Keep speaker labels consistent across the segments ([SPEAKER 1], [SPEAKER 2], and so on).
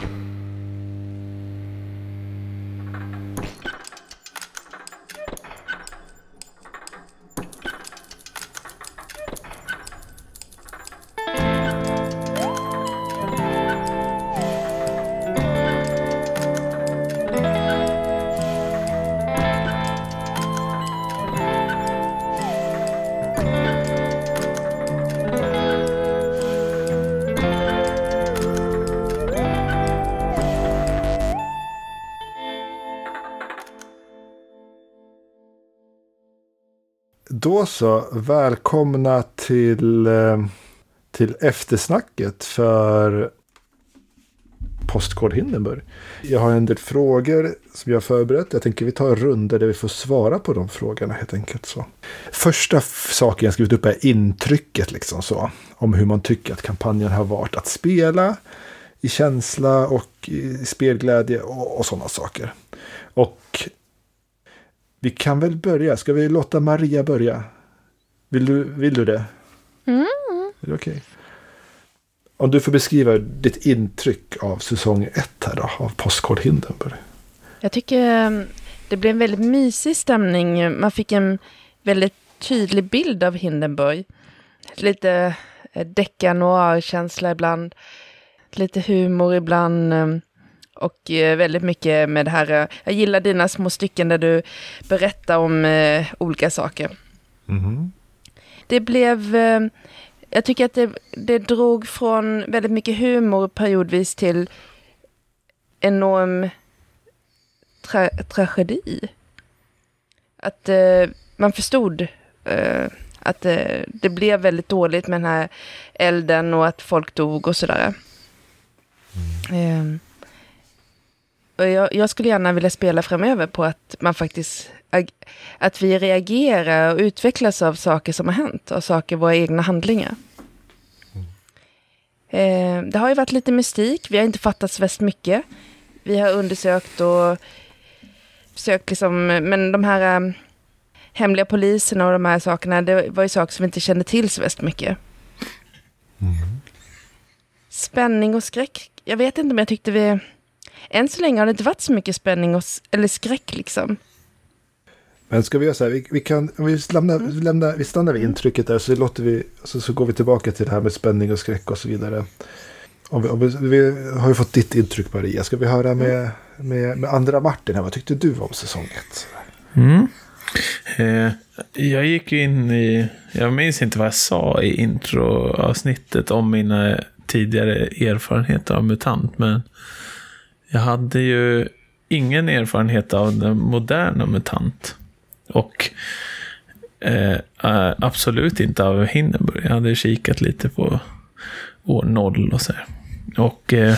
[SPEAKER 1] Thank you. Då så, välkomna till, eh, till eftersnacket för Postkod Hindenburg. Jag har en del frågor som jag har förberett. Jag tänker vi tar en runda där vi får svara på de frågorna helt enkelt. Så. Första saken jag skrivit upp är intrycket liksom så. Om hur man tycker att kampanjen har varit att spela i känsla och i spelglädje och, och sådana saker. Och vi kan väl börja. Ska vi låta Maria börja? Vill du, vill du det?
[SPEAKER 2] Mm.
[SPEAKER 1] Är det okej? Om du får beskriva ditt intryck av säsong ett här då, av Postkod Hindenburg.
[SPEAKER 2] Jag tycker um, det blev en väldigt mysig stämning. Man fick en väldigt tydlig bild av Hindenburg. Lite eh, decka noir-känsla ibland. Lite humor ibland. Och eh, väldigt mycket med det här. eh, Jag gillar dina små stycken där du berättar om eh, olika saker.
[SPEAKER 1] Mhm.
[SPEAKER 2] Det blev... eh, Jag tycker att det, det drog från väldigt mycket humor periodvis till enorm tra tragedi. Att eh, man förstod att det blev väldigt dåligt med den här elden och att folk dog och sådär. Eh, och jag, jag skulle gärna vilja spela framöver på att man faktiskt att vi reagerar och utvecklas av saker som har hänt och saker, våra egna handlingar. Eh, det har ju varit lite mystik, vi har inte fattat så värst mycket. Vi har undersökt och försökt liksom, men de här eh, hemliga poliserna och de här sakerna, det var ju saker som vi inte kände till så värst mycket. Spänning och skräck, jag vet inte om jag tyckte vi... Än så länge har det inte varit så mycket spänning och, eller skräck liksom.
[SPEAKER 1] Men ska vi göra så här, vi, vi kan, vi, lämnar, vi, lämnar, vi stannar vid intrycket där så, låter vi, så, så går vi tillbaka till det här med spänning och skräck och så vidare. Om vi, om vi, vi har ju fått ditt intryck Maria, ska vi höra med, med, med andra Martin här, vad tyckte du om säsong ett?
[SPEAKER 3] Mm. Eh, jag gick ju in i, jag minns inte vad jag sa i introavsnittet om mina tidigare erfarenheter av MUTANT, men jag hade ju ingen erfarenhet av den moderna MUTANT. Och eh, eh, absolut inte av Hindenburg. Jag hade kikat lite på år noll och så här. Och eh,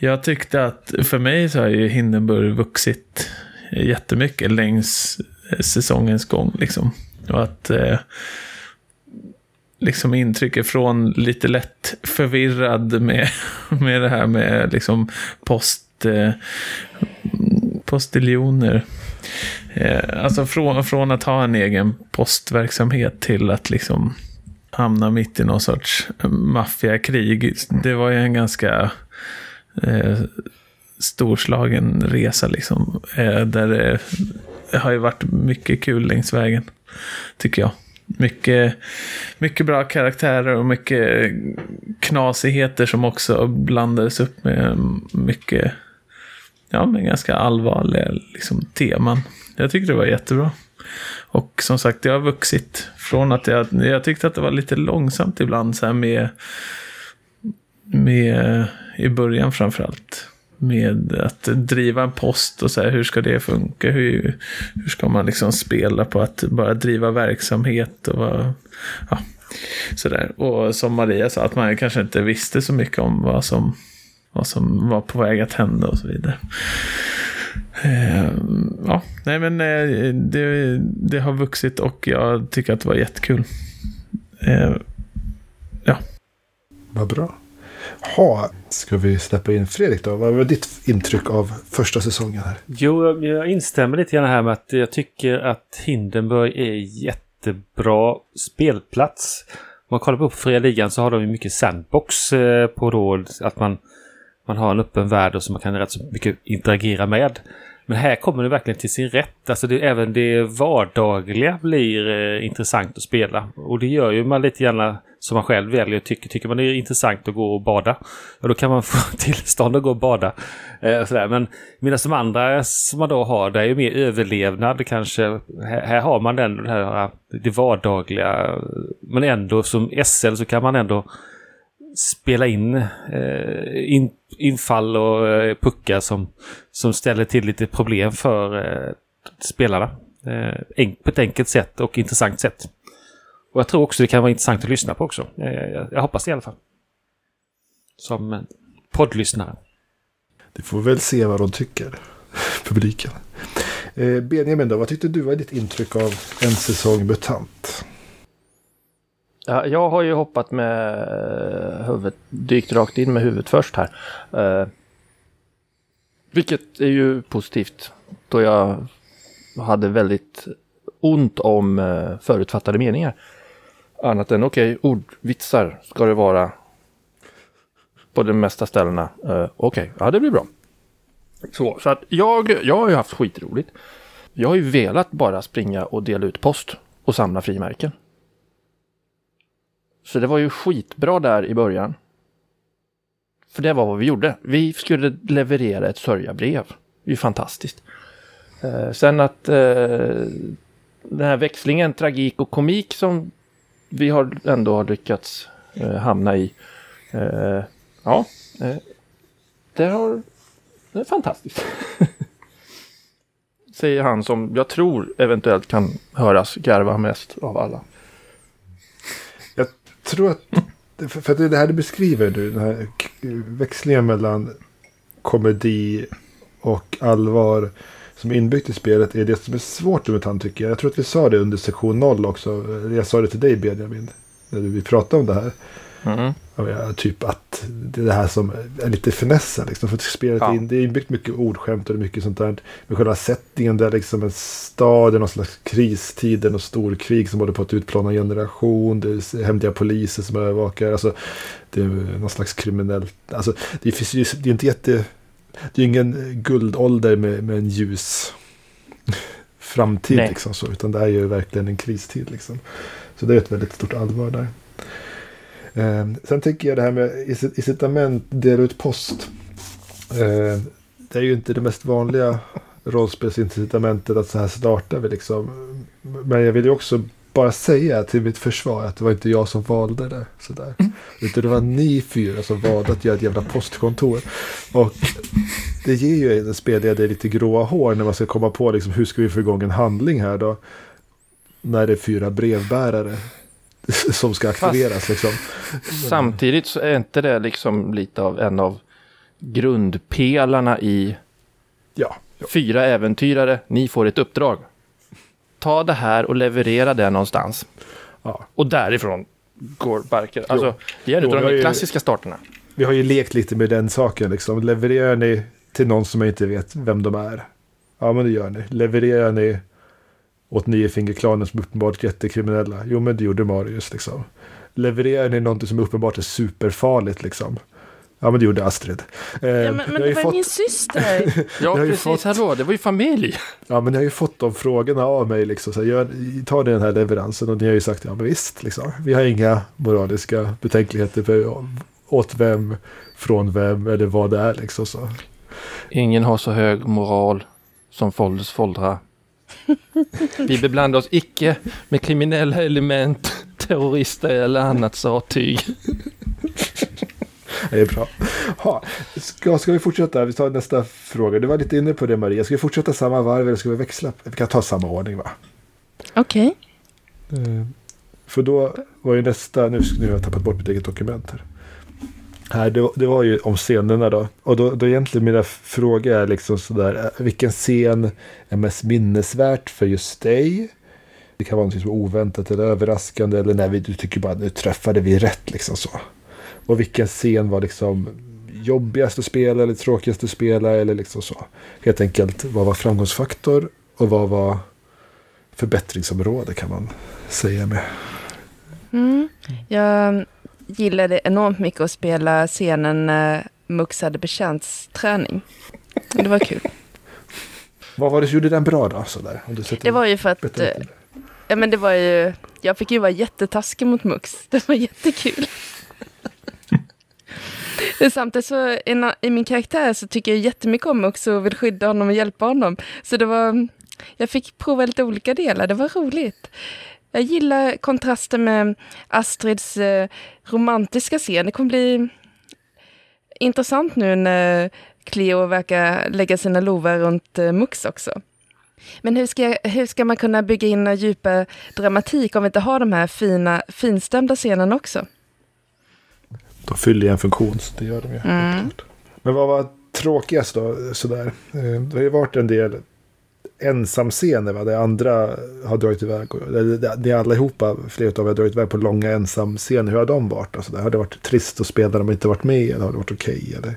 [SPEAKER 3] jag tyckte att för mig så har ju Hindenburg vuxit jättemycket längs eh, säsongens gång. Liksom. Och att eh, liksom intrycket från lite lätt förvirrad med, med det här med liksom post, eh, postiljoner. Eh, alltså från, från att ha en egen postverksamhet till att liksom hamna mitt i någon sorts maffiakrig. Det var ju en ganska eh, storslagen resa liksom. Eh, där det, det har ju varit mycket kul längs vägen. Tycker jag. Mycket, mycket bra karaktärer och mycket knasigheter som också blandades upp med mycket, ja med ganska allvarliga liksom, teman. Jag tyckte det var jättebra. Och som sagt, det har vuxit från att jag, jag tyckte att det var lite långsamt ibland så här med, med i början framförallt. Med att driva en post och så här, hur ska det funka? Hur, hur ska man liksom spela på att bara driva verksamhet och vad, ja, sådär. Och som Maria sa, att man kanske inte visste så mycket om vad som, vad som var på väg att hända och så vidare. Ehm, ja, nej men eh, det, det har vuxit och jag tycker att det var jättekul. Ehm, ja.
[SPEAKER 1] Vad bra. Ha, ska vi släppa in Fredrik då? Vad var ditt intryck av första säsongen här?
[SPEAKER 4] Jo, jag- instämmer lite grann här med att jag tycker att Hindenburg är jättebra spelplats. Om man kollar på fria ligan så har de ju mycket sandbox eh, på då att man, man har en öppen värld och som man kan rätt så mycket interagera med. Men här kommer det verkligen till sin rätt. Alltså det, även det vardagliga blir eh, intressant att spela. Och det gör ju man lite gärna som man själv väljer. Tycker, tycker man det är intressant att gå och bada. Ja, då kan man få tillstånd att gå och bada. Eh, sådär. Men medan de andra som man då har, det är ju mer överlevnad kanske. Här, här har man den, det här det vardagliga. Men ändå som SL så kan man ändå spela in, eh, in infall och eh, puckar som, som ställer till lite problem för eh, spelarna. Eh, på ett enkelt sätt och intressant sätt. Och jag tror också det kan vara intressant att lyssna på också. Jag, jag, jag hoppas det i alla fall. Som poddlyssnare.
[SPEAKER 1] Det får väl se vad de tycker, publiken. Eh, Benjamin då, vad tyckte du var ditt intryck av en säsong MUTANT?
[SPEAKER 5] Ja, jag har ju hoppat med eh, huvudet, dykt rakt in med huvudet först här. Eh, vilket är ju positivt då jag hade väldigt ont om eh, förutfattade meningar. Annat än okej, okay, ordvitsar ska det vara på de mesta ställena. Eh, okej, okay, ja det blir bra. Så, så att jag, jag har ju haft skitroligt. Jag har ju velat bara springa och dela ut post och samla frimärken. Så det var ju skitbra där i början. För det var vad vi gjorde. Vi skulle leverera ett sörjabrev. Det är ju fantastiskt. Eh, sen att eh, den här växlingen tragik och komik som vi har ändå har lyckats eh, hamna i. Eh, ja, eh, det, har, det är fantastiskt. Säger han som jag tror eventuellt kan höras garva mest av alla
[SPEAKER 1] tror att, för att det här du beskriver du, den här växlingen mellan komedi och allvar som är inbyggt i spelet är det som är svårt med Tant tycker jag. Jag tror att vi sa det under sektion 0 också. Jag sa det till dig Benjamin. När vi pratade om det här. Mm. Ja, typ att det är det här som är lite finessen. Liksom, för att spelet ja. in, det är inbyggt mycket ordskämt och mycket sånt där. Med själva settingen där liksom en stad, är någon slags kristid, och storkrig som håller på att utplåna en generation. Det är hemliga poliser som övervakar. Alltså, det är någon slags kriminellt. Alltså, det, finns det är inte jätte... Det är ingen guldålder med, med en ljus framtid. Liksom, så, utan det är ju verkligen en kristid. Liksom. Så det är ett väldigt stort allvar där. Eh, sen tycker jag det här med incitament, dela ut post. Eh, det är ju inte det mest vanliga rollspelsincitamentet att så här startar vi liksom. Men jag vill ju också bara säga till mitt försvar att det var inte jag som valde det. Sådär. Mm. Utan det var ni fyra som valde att göra ett jävla postkontor. Och det ger ju en spelledare lite gråa hår när man ska komma på liksom, hur ska vi få igång en handling här då. När det är fyra brevbärare som ska aktiveras. Fast, liksom.
[SPEAKER 5] Samtidigt så är inte det liksom lite av en av grundpelarna i ja, ja. fyra äventyrare, ni får ett uppdrag. Ta det här och leverera det någonstans. Ja. Och därifrån går Barker. Alltså, det är en av de ju, klassiska starterna.
[SPEAKER 1] Vi har ju lekt lite med den saken. Liksom. Levererar ni till någon som inte vet vem de är? Ja, men det gör ni. Levererar ni åt Niofingerklanen som uppenbart jättekriminella. Jo, men det gjorde Marius liksom. Levererar ni någonting som uppenbart är superfarligt liksom? Ja, men det gjorde Astrid.
[SPEAKER 2] Eh, ja, men, men det var fått... min syster.
[SPEAKER 5] ja, precis. Fått... Hallå, det var ju familj.
[SPEAKER 1] Ja, men ni har ju fått de frågorna av mig. Liksom. Så gör, ta den här leveransen och ni har ju sagt ja, men visst. Liksom. Vi har inga moraliska betänkligheter för åt vem, från vem eller vad det är. Liksom, så.
[SPEAKER 5] Ingen har så hög moral som Folders Foldra vi beblandar oss icke med kriminella element, terrorister eller annat sattyg.
[SPEAKER 1] Det är bra. Ha, ska, ska vi fortsätta? Vi tar nästa fråga. Du var lite inne på det Maria. Ska vi fortsätta samma varv eller ska vi växla? Vi kan ta samma ordning va?
[SPEAKER 2] Okej. Okay.
[SPEAKER 1] Eh, för då var ju nästa, nu, nu har jag tappat bort mitt eget dokument här. Här, det, det, var ju om scenerna då. Och då, då egentligen mina frågor är liksom sådär. Eh, vilken scen är mest minnesvärt för just dig? Det kan vara något som är oväntat eller överraskande. Eller när vi, du tycker bara nu träffade vi rätt liksom så. Och vilken scen var liksom jobbigast att spela eller tråkigast att spela eller liksom så. Helt enkelt vad var framgångsfaktor och vad var förbättringsområde kan man säga med.
[SPEAKER 2] Mm. Jag gillade enormt mycket att spela scenen när Mux hade betjäntsträning. Det var kul.
[SPEAKER 1] Vad var det som gjorde den bra då? Sådär, om du
[SPEAKER 2] Det var ju för att, eh, ja men det var ju, jag fick ju vara jättetaskig mot Mux. Det var jättekul. Samtidigt så i i min karaktär så tycker jag jättemycket om Mux och vill skydda honom och hjälpa honom. Så det var, jag fick prova lite olika delar, det var roligt. Jag gillar kontrasten med Astrids eh, romantiska scen. Det kommer bli intressant nu när Cleo verkar lägga sina lovar runt eh, Mux också. Men hur ska, hur ska man kunna bygga in djupa dramatik om vi inte har de här fina, finstämda scenerna också?
[SPEAKER 1] De fyller ju en funktion, så det gör de ju.
[SPEAKER 2] Mm.
[SPEAKER 1] Men vad var tråkigast då? Sådär. Eh, Det har ju varit en del ensamscener, va? där andra har dragit iväg. Det är allihopa, flera av er har dragit iväg på långa ensamscener. Hur har de varit? Alltså, har det varit trist att spela när de inte varit med? Eller har det varit okej? eller?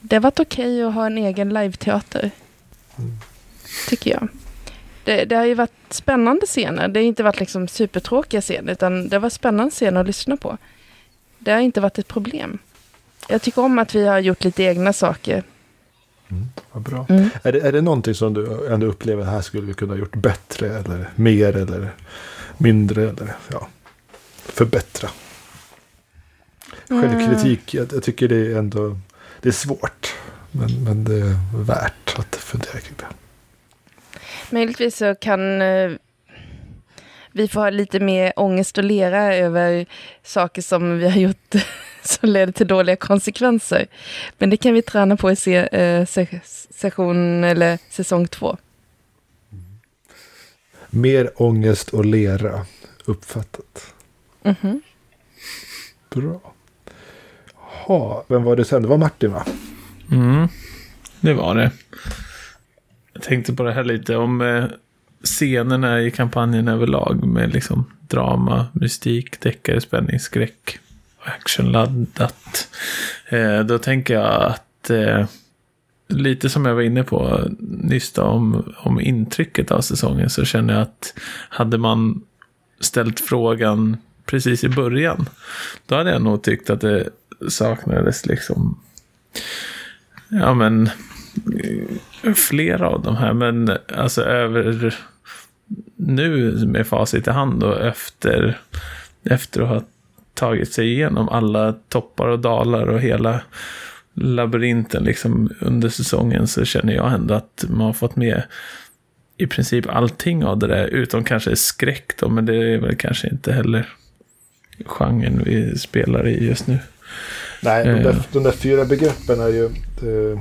[SPEAKER 2] Det har varit okej att ha en egen live-teater. Tycker jag. Det, det har ju varit spännande scener. Det har inte varit liksom supertråkiga scener, utan det var spännande scener att lyssna på. Det har inte varit ett problem. Jag tycker om att vi har gjort lite egna saker.
[SPEAKER 1] Vad bra.
[SPEAKER 2] Mm.
[SPEAKER 1] Är, det, är det någonting som du ändå upplever här skulle vi kunna ha gjort bättre? Eller mer? Eller mindre? Eller ja, förbättra? Självkritik, jag, jag tycker det är ändå det är svårt. Men, men det är värt att fundera kring det.
[SPEAKER 2] Möjligtvis så kan eh, vi få ha lite mer ångest och lera över saker som vi har gjort som leder till dåliga konsekvenser. Men det kan vi träna på i se, eh, se, session eller säsong två.
[SPEAKER 1] Mer ångest och lera. Uppfattat.
[SPEAKER 2] Mhm.
[SPEAKER 1] Bra. Ha, vem var det sen? Det var Martin va?
[SPEAKER 3] Mm, det var det. Jag tänkte på det här lite om eh, scenerna i kampanjen överlag med liksom drama, mystik, deckare, spänning, skräck actionladdat. Eh, då tänker jag att eh, lite som jag var inne på nyss då, om, om intrycket av säsongen så känner jag att hade man ställt frågan precis i början då hade jag nog tyckt att det saknades liksom Ja men eh, flera av de här men alltså över nu med facit i hand och efter efter att ha tagit sig igenom alla toppar och dalar och hela labyrinten liksom under säsongen så känner jag ändå att man har fått med i princip allting av det där utom kanske skräck då men det är väl kanske inte heller genren vi spelar i just nu.
[SPEAKER 1] Nej, de
[SPEAKER 3] Eh.
[SPEAKER 1] där, de där fyra begreppen är ju... eh,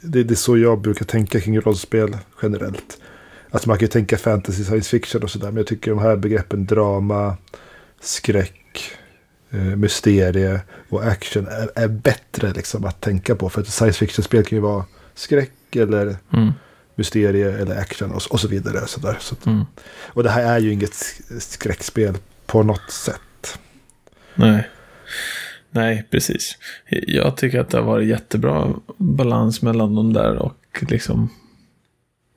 [SPEAKER 1] Det, det är så jag brukar tänka kring rollspel generellt. Alltså man kan ju tänka fantasy, science fiction och sådär. Men jag tycker de här begreppen drama, skräck, eh, mysterie och action är, är bättre liksom att tänka på. För att science fiction-spel kan ju vara skräck eller
[SPEAKER 3] Mm.
[SPEAKER 1] mysterie eller action och, och så vidare. Så där. Så, att-
[SPEAKER 3] Mm.
[SPEAKER 1] och det här är ju inget sk- skräckspel på något sätt.
[SPEAKER 3] Nej. Nej, precis. Jag tycker att det har varit jättebra balans mellan de där och liksom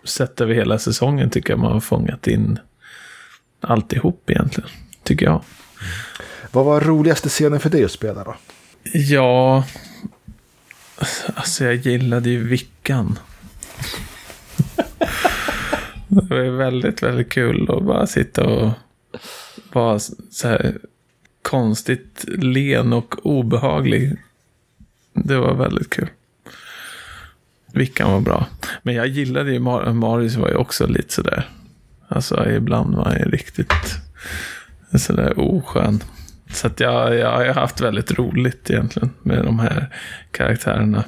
[SPEAKER 3] sett över hela säsongen tycker jag man har fångat in alltihop egentligen. Tycker jag.
[SPEAKER 1] Vad var roligaste scenen för dig att spela då?
[SPEAKER 3] Ja, alltså jag gillade ju Vickan. Det var ju väldigt, väldigt kul att bara sitta och vara så här konstigt len och obehaglig. Det var väldigt kul. Vickan var bra. Men jag gillade ju Mar- Marius var ju också lite sådär. Alltså ibland var han ju riktigt sådär oskön. Så att jag, jag har haft väldigt roligt egentligen med de här karaktärerna.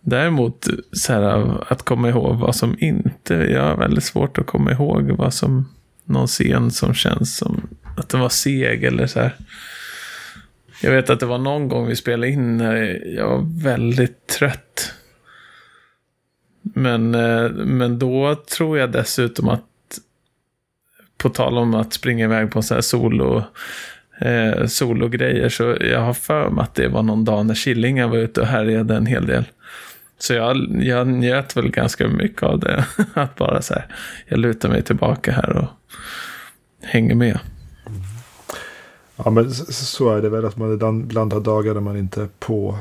[SPEAKER 3] Däremot så här, att komma ihåg vad som inte, jag har väldigt svårt att komma ihåg vad som, någon scen som känns som att den var seg eller så här. Jag vet att det var någon gång vi spelade in när jag var väldigt trött. Men, eh, men då tror jag dessutom att på tal om att springa iväg på så här solo eh, sologrejer. Så jag har för mig att det var någon dag när Killingar var ute och härjade en hel del. Så jag, jag njöt väl ganska mycket av det. Att bara så här, jag lutar mig tillbaka här och hänger med.
[SPEAKER 1] Ja, men så är det väl att man ibland har dagar där man inte är på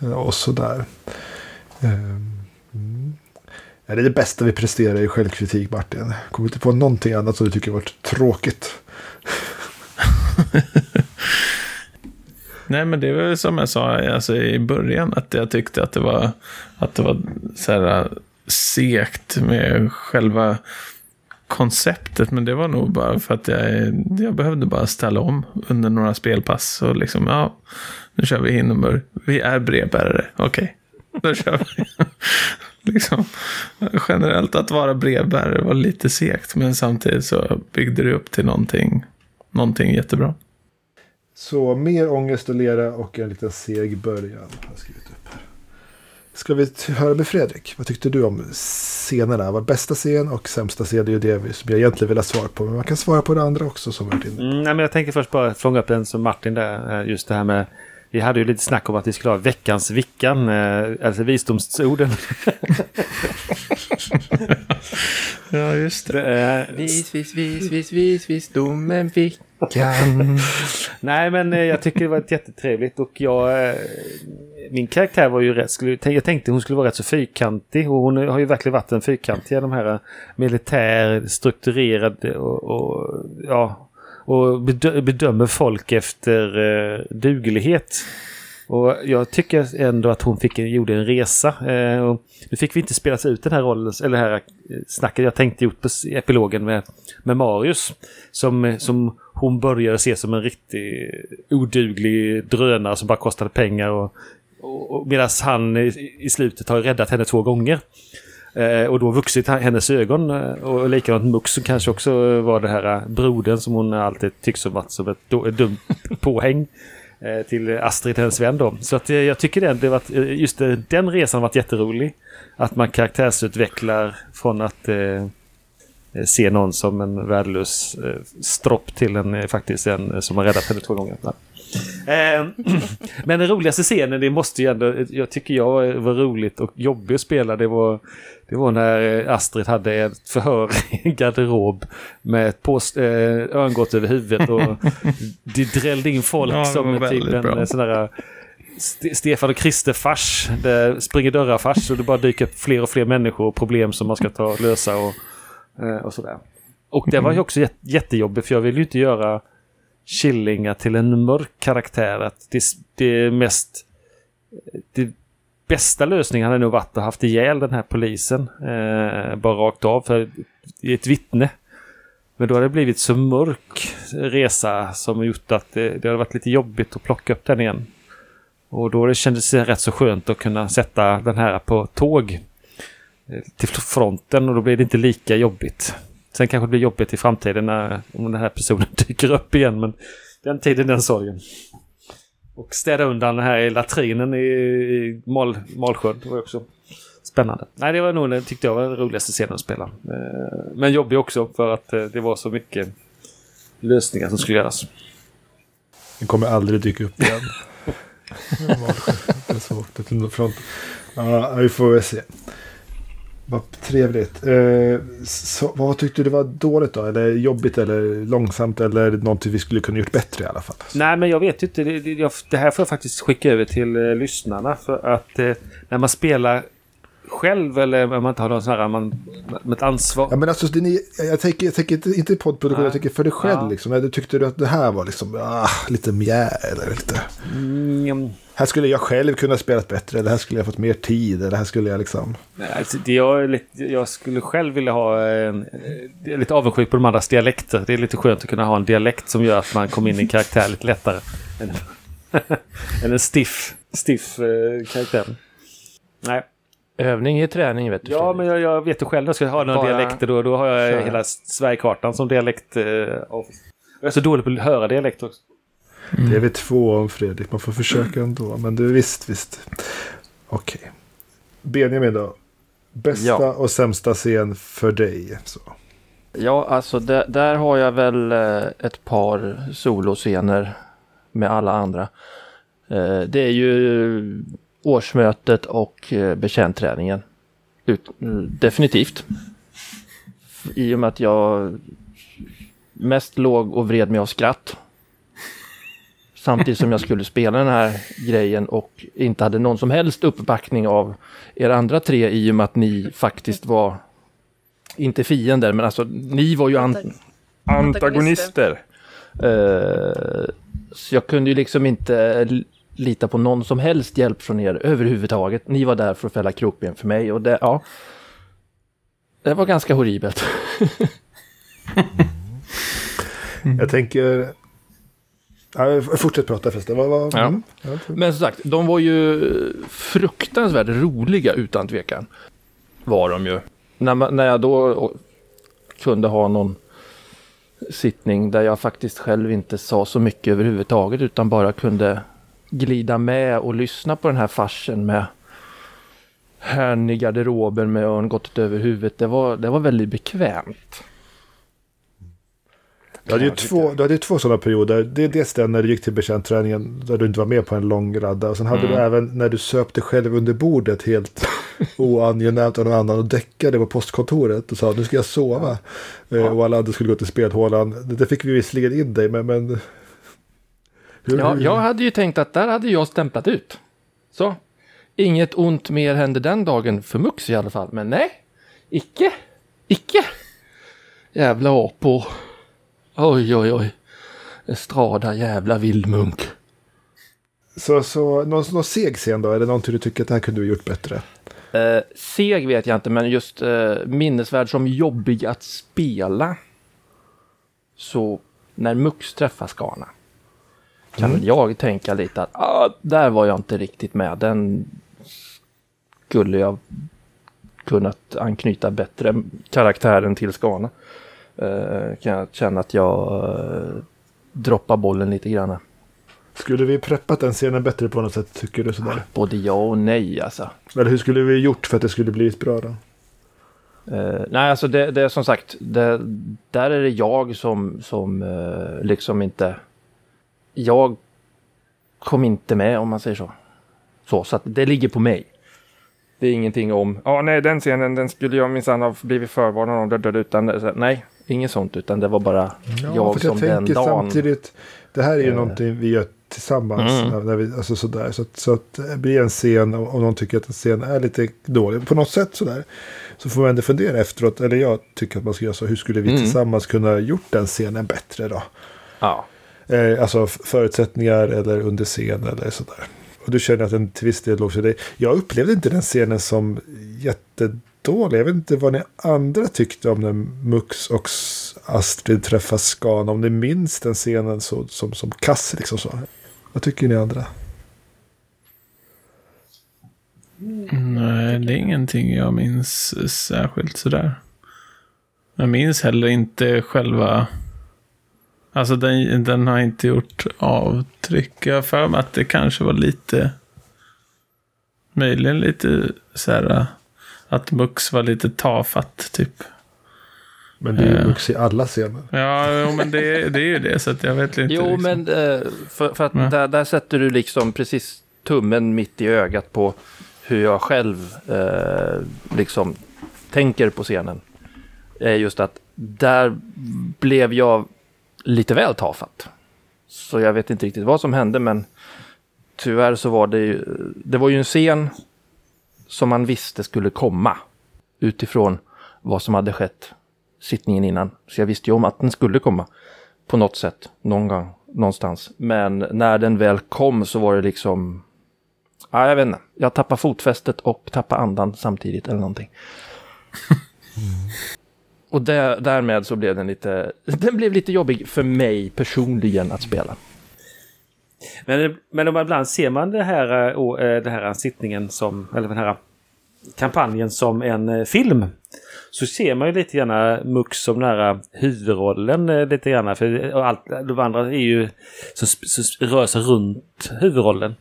[SPEAKER 1] eh, och sådär. Mm. Ehm. Är det det bästa vi presterar i självkritik, Martin? Kommer inte på någonting annat som du tycker varit tråkigt?
[SPEAKER 3] Nej, men det är väl som jag sa alltså, i början, att jag tyckte att det var, att det var så här äh, segt med själva konceptet. Men det var nog bara för att jag, jag behövde bara ställa om under några spelpass. Och liksom, ja, nu kör vi Hindenburg. Vi är brevbärare, okej. Okay. Då kör vi. liksom, generellt att vara brevbärare var lite segt. Men samtidigt så byggde det upp till någonting, någonting jättebra.
[SPEAKER 1] Så mer ångest och lera och en liten seg början. Har jag skrivit upp här. Ska vi höra med Fredrik? Vad tyckte du om scenerna? Vad bästa scen och sämsta scen? Det är ju det som jag egentligen vill ha svar på. Men man kan svara på det andra också som varit inne.
[SPEAKER 4] Mm, nej, men jag tänker först bara fånga upp den som Martin där. Just det här med vi hade ju lite snack om att vi skulle ha veckans vickan, alltså visdomsorden.
[SPEAKER 3] ja, just det.
[SPEAKER 5] Vis, vis, vis, vis, vis, visdomen vickan.
[SPEAKER 4] Nej, men jag tycker det var jättetrevligt och jag... Min karaktär var ju rätt... Skulle, jag tänkte hon skulle vara rätt så fyrkantig och hon har ju verkligen varit en fyrkantig. De här militär, strukturerad och, och ja, och bedömer folk efter eh, duglighet. Och jag tycker ändå att hon fick, gjorde en resa. Eh, och nu fick vi inte spela ut den här rollen, eller det här eh, snacket jag tänkte gjort på epilogen med, med Marius. Som, som hon började se som en riktig oduglig drönare som bara kostade pengar. Och, och, och Medan han i, i slutet har räddat henne två gånger. Eh, och då vuxit hennes ögon. Eh, och likadant Mux som kanske också eh, var det här eh, brodern som hon alltid tycks ha varit som ett dumt påhäng. Till Astrid, hennes vän då. Så att jag tycker det, det varit, just den resan har varit jätterolig. Att man karaktärsutvecklar från att eh, se någon som en värdelös eh, stropp till en faktiskt en som har räddat henne två gånger. Eh, men den roligaste scenen, det måste ju ändå, jag tycker jag var roligt och jobbigt att spela, det var, det var när Astrid hade ett förhör i en garderob med ett post, eh, örngott över huvudet och det drällde in folk ja, som typ en bra. sån där Stefan och Krister-fars. Det springer dörrar-fars och det bara dyker upp fler och fler människor och problem som man ska ta och lösa och, eh, och sådär. Och det var ju också jättejobbigt för jag vill ju inte göra Killinga till en mörk karaktär. Att det, det mest... Det bästa lösningen hade nog varit att haft ihjäl den här polisen. Eh, bara rakt av för ett vittne. Men då hade det blivit så mörk resa som gjort att det, det hade varit lite jobbigt att plocka upp den igen. Och då det kändes det rätt så skönt att kunna sätta den här på tåg eh, till fronten och då blir det inte lika jobbigt. Sen kanske det blir jobbigt i framtiden när, om den här personen dyker upp igen. Men den tiden, den sorgen. Och städa undan den här i latrinen i, i Mal, Malsjön. Det var också spännande. Nej, det var nog den tyckte jag var den roligaste scenen att spela. Eh, men jobbig också för att eh, det var så mycket lösningar som skulle göras.
[SPEAKER 1] Den kommer aldrig dyka upp igen. Malsjön. Det är så till fronten. Ja, vi får väl se. Vad trevligt. Eh, så, vad tyckte du var dåligt då? Eller jobbigt eller långsamt eller någonting vi skulle kunna gjort bättre i alla fall?
[SPEAKER 4] Nej, men jag vet inte. Det, det, det här får jag faktiskt skicka över till eh, lyssnarna. För att eh, när man spelar själv eller om man inte har någon sån här, man, med ett ansvar.
[SPEAKER 1] Ja, men alltså, det ni, jag tänker, jag tänker inte, poddproduktion, jag tänker för dig själv. Ja. Liksom, tyckte du att det här var liksom, ah, lite mjä eller lite... Mm. Här skulle jag själv kunna spela bättre, eller här skulle jag fått mer tid, eller här skulle jag liksom...
[SPEAKER 4] Nej, alltså, det jag, lite, jag skulle själv vilja ha en, är lite avundsjuk på de andras dialekter. Det är lite skönt att kunna ha en dialekt som gör att man kommer in i karaktär lite lättare. Än, än en stiff, stiff eh, karaktär. Nej.
[SPEAKER 5] Övning är träning vet du.
[SPEAKER 4] Ja, men jag, jag vet ju själv när jag ska ha några Bara... dialekter då, då har jag Kör. hela Sverigekartan som dialekt. Eh, jag är så dålig på att höra dialekt också.
[SPEAKER 1] Mm. Det är vi två om Fredrik, man får försöka ändå. Men du visst, visst. Okej. Okay. Benjamin då? Bästa ja. och sämsta scen för dig? Så.
[SPEAKER 5] Ja, alltså där, där har jag väl eh, ett par soloscener med alla andra. Eh, det är ju årsmötet och eh, bekänträningen. Ut, definitivt. I och med att jag mest låg och vred mig av skratt. Samtidigt som jag skulle spela den här grejen och inte hade någon som helst uppbackning av er andra tre i och med att ni faktiskt var, inte fiender, men alltså ni var ju an antagonister. Uh, så jag kunde ju liksom inte lita på någon som helst hjälp från er överhuvudtaget. Ni var där för att fälla krokben för mig och det, ja. Det var ganska horribelt.
[SPEAKER 1] Jag tänker... Ja, fortsätt prata förresten. Vad,
[SPEAKER 5] Ja.
[SPEAKER 1] mm.
[SPEAKER 5] Men som sagt, de var ju fruktansvärt roliga utan tvekan. Var de ju. När, man, när jag då kunde ha någon sittning där jag faktiskt själv inte sa så mycket överhuvudtaget utan bara kunde glida med och lyssna på den här farsen med herrn i garderoben med örngottet över huvudet. Det var, det var väldigt bekvämt.
[SPEAKER 1] Du hade ju två, du hade två sådana perioder. Det är dels den när du gick till bekänträningen där du inte var med på en lång radda. Och sen hade
[SPEAKER 5] Mm.
[SPEAKER 1] du även när du söp dig själv under bordet helt oangenämt av någon annan och däckade på postkontoret och sa nu ska jag sova. Eh, Och alla andra skulle gå till spelhålan. Det fick vi visserligen in dig men... men hur,
[SPEAKER 5] Ja,
[SPEAKER 1] hur-
[SPEAKER 5] jag hade ju tänkt att där hade jag stämplat ut. Så. Inget ont mer hände den dagen för Mux i alla fall. Men nej, icke. Icke. Jävla apor. Oj, oj, oj. Estrada jävla vildmunk.
[SPEAKER 1] Så, så någon, någon seg scen då? Är det någonting du tycker att det här kunde du gjort bättre?
[SPEAKER 5] Eh, seg vet jag inte, men just eh, minnesvärd som jobbig att spela. Så när Mux träffar Skana kan väl jag tänka lite att ah, där var jag inte riktigt med. Den skulle jag kunnat anknyta bättre karaktären till Skana. Eh, kan jag känna att jag eh, droppar bollen lite grann.
[SPEAKER 1] Skulle vi preppat den scenen bättre på något sätt tycker du sådär?
[SPEAKER 5] Både ja och nej alltså.
[SPEAKER 1] Eller hur skulle vi gjort för att det skulle bli bra då?
[SPEAKER 5] Eh, nej, alltså det, det är som sagt, det, där är det jag som, som eh, liksom inte... Jag kom inte med om man säger så. Så, så att det ligger på mig. Det är ingenting om, ja nej den scenen den skulle jag minsann ha blivit förvarnad om, utan nej, inget sånt, utan det var bara jag
[SPEAKER 1] för
[SPEAKER 5] som den dagen.
[SPEAKER 1] samtidigt, det här är ju
[SPEAKER 5] Eh.
[SPEAKER 1] någonting vi gör tillsammans.
[SPEAKER 5] Mm.
[SPEAKER 1] När, när vi, alltså sådär, så, att, så att det blir en scen om någon tycker att en scen är lite dålig på något sätt sådär. Så får man ändå fundera efteråt, eller jag tycker att man ska göra så, hur skulle vi
[SPEAKER 5] Mm.
[SPEAKER 1] tillsammans kunna gjort den scenen bättre då?
[SPEAKER 5] Ja.
[SPEAKER 1] Eh, alltså förutsättningar eller under scen eller sådär. Och du känner att den till viss del låg sig dig. Jag upplevde inte den scenen som jättedålig. Jag vet inte vad ni andra tyckte om när Mux och Astrid träffas Skan. Om ni minns den scenen så, som, som kass liksom så. Vad tycker ni andra?
[SPEAKER 3] Nej, det är ingenting jag minns särskilt sådär. Jag minns heller inte själva... Alltså den, den har inte gjort avtryck. Jag har för mig att det kanske var lite... Möjligen lite så här... Att Mux var lite tafatt typ.
[SPEAKER 1] Men det är ju
[SPEAKER 3] Eh.
[SPEAKER 1] Mux i alla scener.
[SPEAKER 3] Ja, jo, men det, det är ju det. Så att jag vet inte.
[SPEAKER 5] Jo,
[SPEAKER 3] liksom.
[SPEAKER 5] men eh, för, för att
[SPEAKER 3] Ja.
[SPEAKER 5] där, där sätter du liksom precis tummen mitt i ögat på hur jag själv eh, liksom tänker på scenen. Är just att där blev jag lite väl tafatt. Så jag vet inte riktigt vad som hände, men tyvärr så var det ju, det var ju en scen som man visste skulle komma utifrån vad som hade skett sittningen innan. Så jag visste ju om att den skulle komma på något sätt, någon gång, någonstans. Men när den väl kom så var det liksom, ja jag vet inte, jag tappade fotfästet och tappade andan samtidigt eller någonting. och där, därmed så blev den lite, den blev lite jobbig för mig personligen att spela.
[SPEAKER 4] Men, men om man ibland ser man det här, eh, eh det här sittningen som, eller den här kampanjen som en eh, film. Så ser man ju lite grann eh, Mux som den här huvudrollen lite grann. För allt, de andra är ju som, som rör sig runt huvudrollen.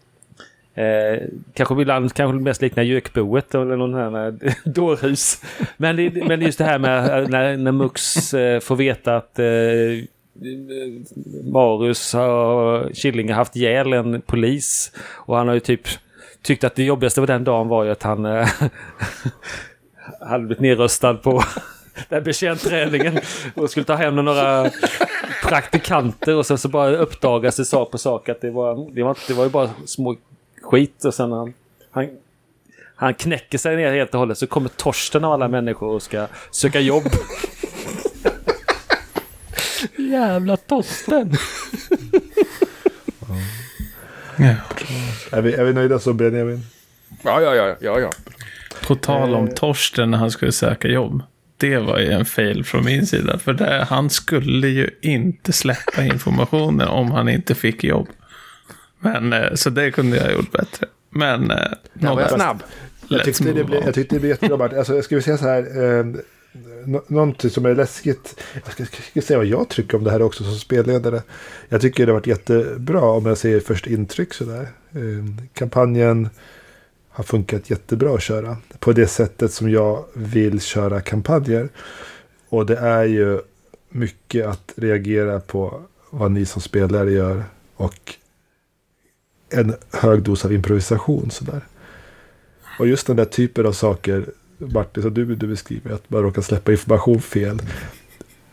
[SPEAKER 4] Eh, kanske ibland kanske mest liknar Gökboet eller någon här dårhus. Men, det, men just det här med när, när Mux eh, får veta att eh, Marius har Killing har haft ihjäl en polis. Och han har ju typ tyckt att det jobbigaste på den dagen var ju att han eh, hade blivit nedröstad på den bekänt träningen och skulle ta hem några praktikanter och sen så bara uppdagas det sak på sak att det var, det var, det var ju bara små skit och sen han, han han knäcker sig ner helt och hållet så kommer Torsten av alla människor och ska söka jobb.
[SPEAKER 5] Jävla Torsten!
[SPEAKER 3] Ja.
[SPEAKER 1] Är vi, är vi nöjda så Benjamin?
[SPEAKER 5] Ja, ja, ja, ja, ja.
[SPEAKER 3] På tal om
[SPEAKER 1] Eh.
[SPEAKER 3] Torsten när han skulle söka jobb. Det var ju en fail från min sida. För det, han skulle ju inte släppa informationen om han inte fick jobb. Men, eh, så det kunde jag ha gjort bättre. Men... eh,
[SPEAKER 5] Där var jag snabb.
[SPEAKER 1] Jag tyckte, det blev, jag tyckte det blev jättebra. Alltså, jag skulle säga så här. Eh, nå- någonting som är läskigt. Jag ska, ska säga vad jag tycker om det här också som spelledare. Jag tycker det har varit jättebra om jag säger först intryck sådär. Eh, kampanjen har funkat jättebra att köra. På det sättet som jag vill köra kampanjer. Och det är ju mycket att reagera på vad ni som spelare gör. Och en hög dos av improvisation sådär. Och just den där typen av saker, Martin, som du, du beskriver, att man råkar släppa information fel.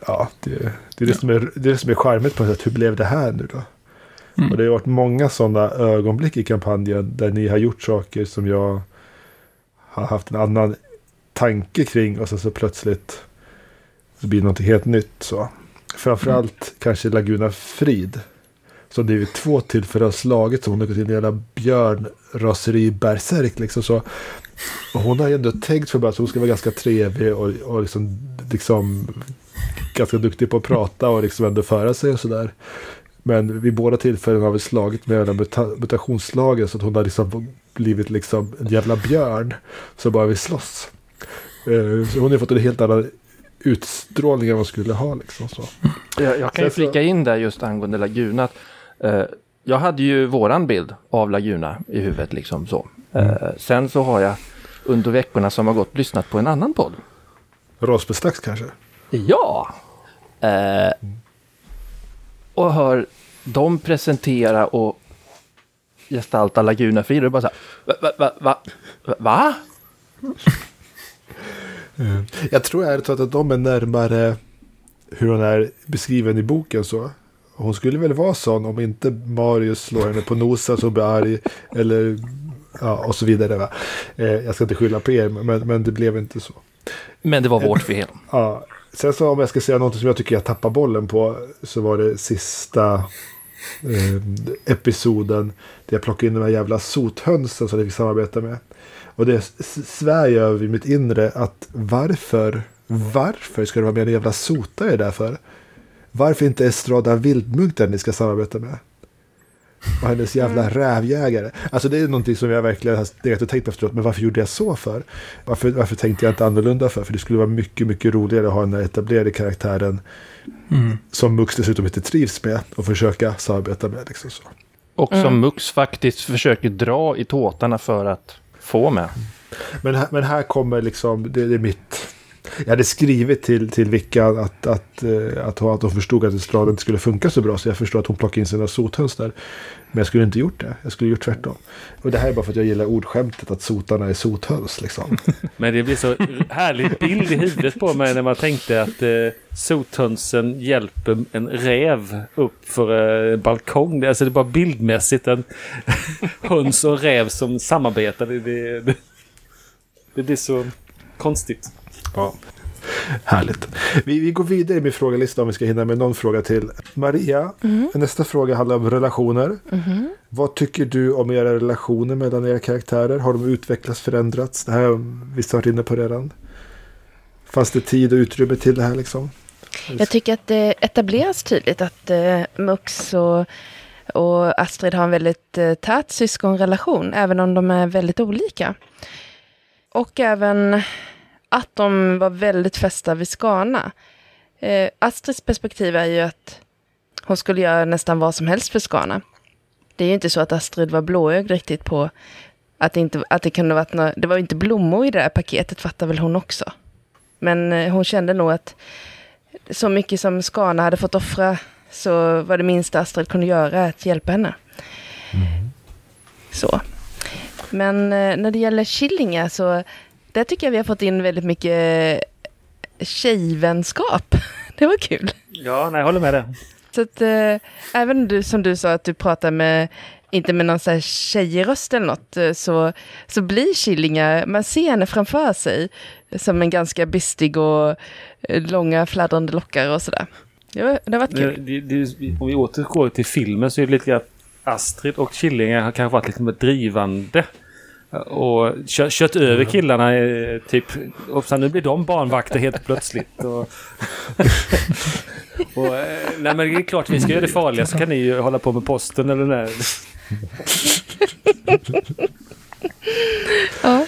[SPEAKER 1] Ja, det, det, är, det, som är, det är det som är charmigt på något sätt. Hur blev det här nu då?
[SPEAKER 3] Mm.
[SPEAKER 1] Och det har varit många sådana ögonblick i kampanjen där ni har gjort saker som jag har haft en annan tanke kring och sen så plötsligt så blir det något helt nytt. Så. Framförallt kanske Laguna Frid. Som det vid två tillfällen har slagit som hon har gått in i en jävla björnraseri bärsärk liksom så. Hon har ju ändå tänkt för att hon ska vara ganska trevlig och, och liksom, liksom ganska duktig på att prata och liksom ändå föra sig och sådär. Men vid båda tillfällen har vi slagit med den muta- mutationslagen så att hon har liksom blivit liksom en jävla björn. Så bara vi slåss. Eh, Så hon har fått en helt annan utstrålning än vad hon skulle ha liksom. Så.
[SPEAKER 5] Jag, jag kan ju
[SPEAKER 1] så-
[SPEAKER 5] flika in där just angående Laguna. Att, jag hade ju våran bild av Laguna i huvudet liksom så. Eh, sen så har jag under veckorna som har gått lyssnat på en annan podd.
[SPEAKER 1] Rossbeslags kanske?
[SPEAKER 5] Ja! Eh, och hör dem presentera och gestalta Laguna Frid och bara så här, va, va, va, va, va?
[SPEAKER 1] Jag tror ärligt talat att de är närmare hur hon är beskriven i boken så. Hon skulle väl vara sån om inte Marius slår henne på nosen så blir arg. Eller ja, och så vidare. Va? Eh, jag ska inte skylla på er, men, men det blev inte så.
[SPEAKER 5] Men det var vårt fel.
[SPEAKER 1] Ja. Sen så om jag ska säga något som jag tycker jag tappar bollen på. Så var det sista eh, episoden. Där jag plockade in de här jävla sothönsen som vi fick samarbeta med. Och det svär jag över i mitt inre att varför, varför ska det vara med en jävla sotare där för? Varför inte Estrada Vildmunk den ni ska samarbeta med? Och hennes jävla rävjägare. Alltså det är någonting som jag verkligen har legat och tänkt på efteråt. Men varför gjorde jag så för? Varför, varför tänkte jag inte annorlunda för? För det skulle vara mycket, mycket roligare att ha den här etablerade karaktären.
[SPEAKER 3] Mm.
[SPEAKER 1] Som Mux dessutom inte trivs med. Och försöka samarbeta med. Liksom så.
[SPEAKER 5] Och som Mux faktiskt försöker dra i tåtarna för att få med.
[SPEAKER 1] Men här, men här kommer liksom, det, det är mitt... Jag hade skrivit till, till Vickan att, att, eh, att, att hon förstod att Estrada inte skulle funka så bra. Så jag förstår att hon plockade in sina sothöns där. Men jag skulle inte gjort det. Jag skulle gjort tvärtom. Och det här är bara för att jag gillar ordskämtet att sotarna är sothöns. Liksom.
[SPEAKER 4] Men det blir så härlig bild i huvudet på mig när man tänkte att eh, sothönsen hjälper en räv upp för eh, balkong. Alltså det är bara bildmässigt en höns och räv som samarbetar. Det, det, det, det blir så konstigt.
[SPEAKER 1] Ja. Härligt. Vi, vi går vidare med frågelistan om vi ska hinna med någon fråga till. Maria, nästa fråga handlar om relationer. Vad tycker du om era relationer mellan era karaktärer? Har de utvecklats, förändrats? Det här har vi varit inne på redan. Fanns det tid och utrymme till det här liksom?
[SPEAKER 2] Jag tycker att det etableras tydligt att eh, Mux och, och Astrid har en väldigt eh, tät syskonrelation, även om de är väldigt olika. Och även att de var väldigt fästa vid Skana. Eh, Astrids perspektiv är ju att hon skulle göra nästan vad som helst för Skana. Det är ju inte så att Astrid var blåögd riktigt på att det, inte, att det kunde varit några, det var ju inte blommor i det här paketet, fattar väl hon också. Men eh, hon kände nog att så mycket som Skana hade fått offra så var det minsta Astrid kunde göra att hjälpa henne. Så. Men eh, när det gäller Killinga så där tycker jag vi har fått in väldigt mycket tjejvänskap. Det var kul.
[SPEAKER 4] Ja, nej, jag håller med dig.
[SPEAKER 2] Så att eh, även du som du sa att du pratar med, inte med någon så här tjejröst eller något, eh, så, så blir Killinga, man ser henne framför sig som en ganska bistig och eh, långa fladdrande lockar och sådär. Det, var, det har varit kul.
[SPEAKER 4] det, det, om vi återgår till filmen så är det lite grann att Astrid och Killinga har kanske varit lite mer drivande. Och kört, kört över killarna typ. Och sen nu blir de barnvakter helt plötsligt. Och, och, eh, nej men det är klart vi ska göra det farliga så kan ni ju hålla på med posten eller nej.
[SPEAKER 2] Ja.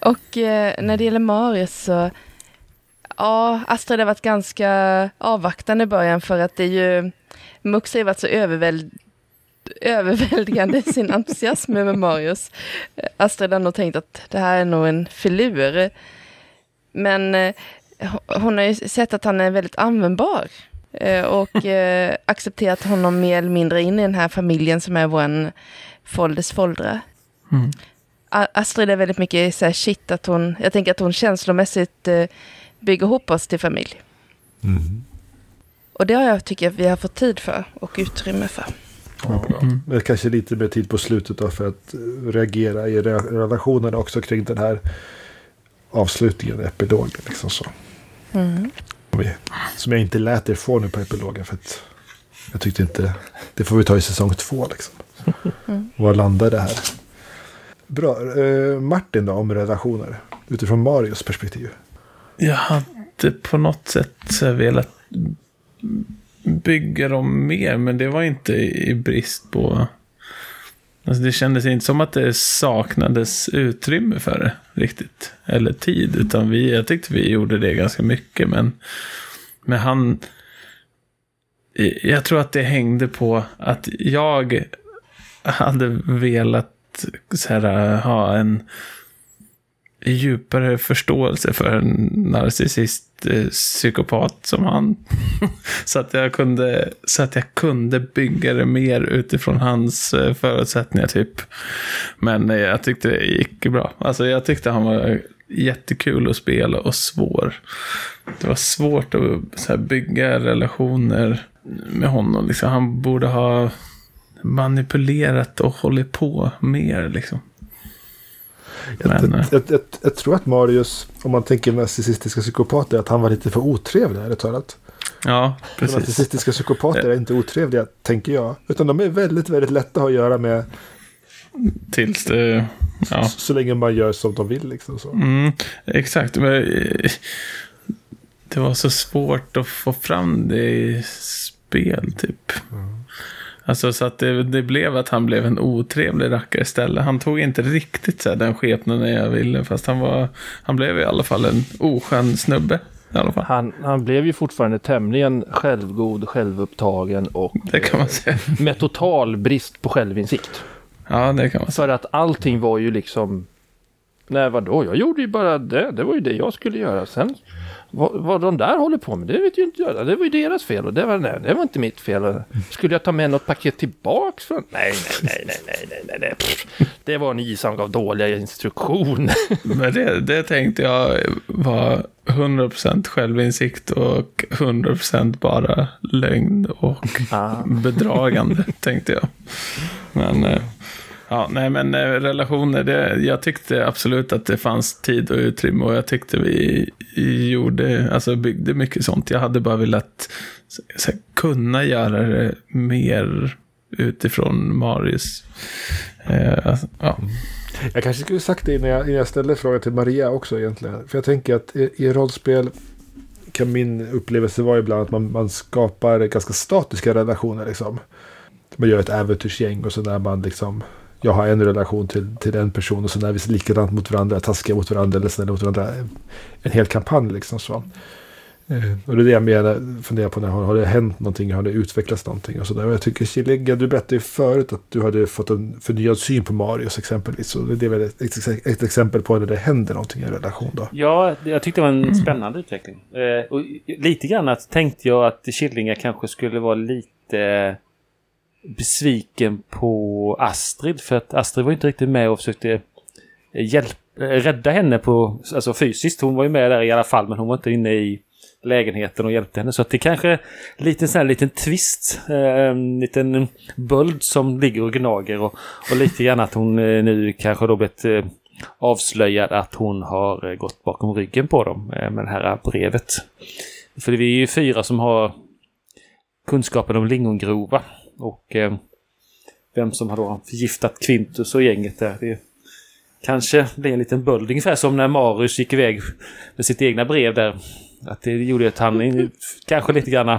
[SPEAKER 2] Och eh, när det gäller Marius så, ja, Astrid har varit ganska avvaktande i början för att det är ju, Mux har ju varit så överväld, överväldigande i sin entusiasm över Marius. Eh, Astrid har nog tänkt att det här är nog en filur. Men eh, ho- hon har ju sett att han är väldigt användbar eh, och eh, accepterat honom mer eller mindre in i den här familjen som är vår Folders Foldra.
[SPEAKER 3] Mm.
[SPEAKER 2] Astrid är väldigt mycket så här shit att hon, jag tänker att hon känslomässigt eh, bygger ihop oss till familj.
[SPEAKER 1] Mm.
[SPEAKER 2] Och det har jag tycker jag vi har fått tid för och utrymme för.
[SPEAKER 1] Ja, Men kanske lite mer tid på slutet då för att eh, reagera i re- relationen också kring den här avslutningen, epilogen. Liksom så.
[SPEAKER 2] Mm.
[SPEAKER 1] Som jag inte lät er få nu på epilogen för att jag tyckte inte, det får vi ta i säsong två liksom.
[SPEAKER 2] Mm.
[SPEAKER 1] Var landar det här? Bra, eh, Martin då om relationer utifrån Marios perspektiv.
[SPEAKER 3] Jag hade på något sätt velat bygga dem mer, men det var inte i brist på... Alltså det kändes inte som att det saknades utrymme för det riktigt. Eller tid, utan vi, jag tyckte vi gjorde det ganska mycket, men, men han... Jag tror att det hängde på att jag hade velat så här, ha en djupare förståelse för en narcissist eh, psykopat som han. så, att jag kunde, så att jag kunde bygga det mer utifrån hans eh, förutsättningar typ. Men eh, jag tyckte det gick bra. Alltså jag tyckte han var jättekul att spela och svår. Det var svårt att så här, bygga relationer med honom. Liksom. Han borde ha manipulerat och hållit på mer liksom. Men, eh,
[SPEAKER 1] Jag, jag, jag, tror att Marius, om man tänker narcissistiska psykopater, att han var lite för otrevlig, ärligt talat.
[SPEAKER 3] ja, precis.
[SPEAKER 1] Narcissistiska psykopater är inte otrevliga, tänker jag. Utan de är väldigt, väldigt lätta att ha att göra med
[SPEAKER 3] Tills det... Ja.
[SPEAKER 1] så, så länge man gör som de vill. Liksom, så.
[SPEAKER 3] Mm, exakt. Men, eh, det var så svårt att få fram det i spel, typ. Alltså så att det, det blev att han blev en otrevlig rackare istället. Han tog inte riktigt så här, den skepnaden jag ville. Fast han var, han blev i alla fall en oskön snubbe. I alla fall.
[SPEAKER 5] Han, han blev ju fortfarande tämligen självgod, självupptagen och
[SPEAKER 3] Det kan man säga.
[SPEAKER 5] med total brist på självinsikt.
[SPEAKER 3] Ja, det kan man säga.
[SPEAKER 5] För att allting var ju liksom... Nej, vadå? Jag gjorde ju bara det. Det var ju det jag skulle göra. Sen vad, vad de där håller på med, det vet ju inte jag. Det var ju deras fel och det var, nej, det var inte mitt fel. Skulle jag ta med något paket tillbaks? Från? Nej, nej, nej, nej, nej, nej, nej. Pff, Det var ni som gav dåliga instruktioner.
[SPEAKER 3] Men det, det tänkte jag var 100% självinsikt och 100% bara lögn och
[SPEAKER 5] Ah.
[SPEAKER 3] bedragande, tänkte jag. Men, eh, ja, nej men eh, relationer, det, jag tyckte absolut att det fanns tid och utrymme och jag tyckte vi gjorde, alltså byggde mycket sånt. Jag hade bara velat så, så, kunna göra det mer utifrån Marius. Eh, alltså, ja. Mm.
[SPEAKER 1] Jag kanske skulle sagt det innan jag, innan jag ställde frågan till Maria också egentligen. För jag tänker att i, i rollspel kan min upplevelse vara ibland att man, man skapar ganska statiska relationer. Liksom. Man gör ett äventyrsgäng och så när man liksom... Jag har en relation till, till en person och så är vi likadant mot varandra, taskiga mot varandra eller snälla mot varandra. En hel kampanj liksom så. Eh, Och det är det jag menar, funderar på när har, det hänt någonting, har det utvecklats någonting och sådär. Och jag tycker Killinga, du berättade ju förut att du hade fått en förnyad syn på Marius exempelvis. Så det är väl ett, ett, exempel på när det händer någonting i en relation då.
[SPEAKER 4] Ja, jag tyckte det var en spännande utveckling. Eh, och lite grann att tänkte jag att Killinga kanske skulle vara lite besviken på Astrid. För att Astrid var inte riktigt med och försökte eh, hjälpa eh, rädda henne på, alltså fysiskt. Hon var ju med där i alla fall men hon var inte inne i lägenheten och hjälpte henne. Så att det kanske är lite sån här liten twist. Eh, en liten böld som ligger och gnager och, och lite grann att hon nu kanske då blivit avslöjad att hon har gått bakom ryggen på dem med det här brevet. För vi är ju fyra som har kunskapen om lingongrova och eh, vem som har då förgiftat Quintus och gänget där. Det kanske blir en liten böld, ungefär som när Marius gick iväg med sitt egna brev där. Att det gjorde att han kanske lite grann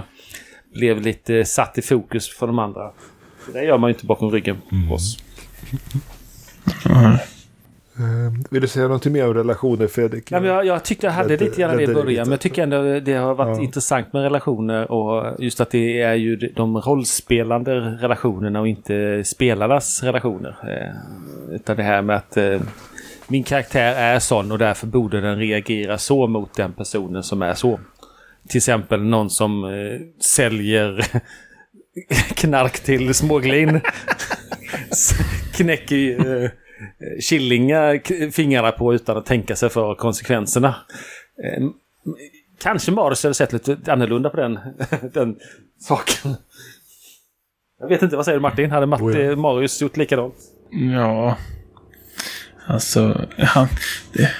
[SPEAKER 4] blev lite satt i fokus för de andra. Det gör man ju inte bakom ryggen på oss.
[SPEAKER 1] Mm. Vill du säga någonting mer om relationer Fredrik?
[SPEAKER 4] Ja, jag, jag tyckte jag hade lite grann det i början. Men jag tycker ändå det har varit
[SPEAKER 1] Ja.
[SPEAKER 4] intressant med relationer. Och just att det är ju de rollspelande relationerna och inte spelarnas relationer. Eh, utan det här med att eh, min karaktär är sån och därför borde den reagera så mot den personen som är så. Till exempel någon som eh, säljer knark till småglin. Knäcker eh, killingar k- fingrarna på utan att tänka sig för konsekvenserna. Eh, kanske Marius hade sett lite annorlunda på den, den saken. Jag vet inte, vad säger du Martin? Hade Matt,
[SPEAKER 1] Oh ja.
[SPEAKER 4] eh, Marius gjort likadant?
[SPEAKER 3] Ja, alltså, han, det,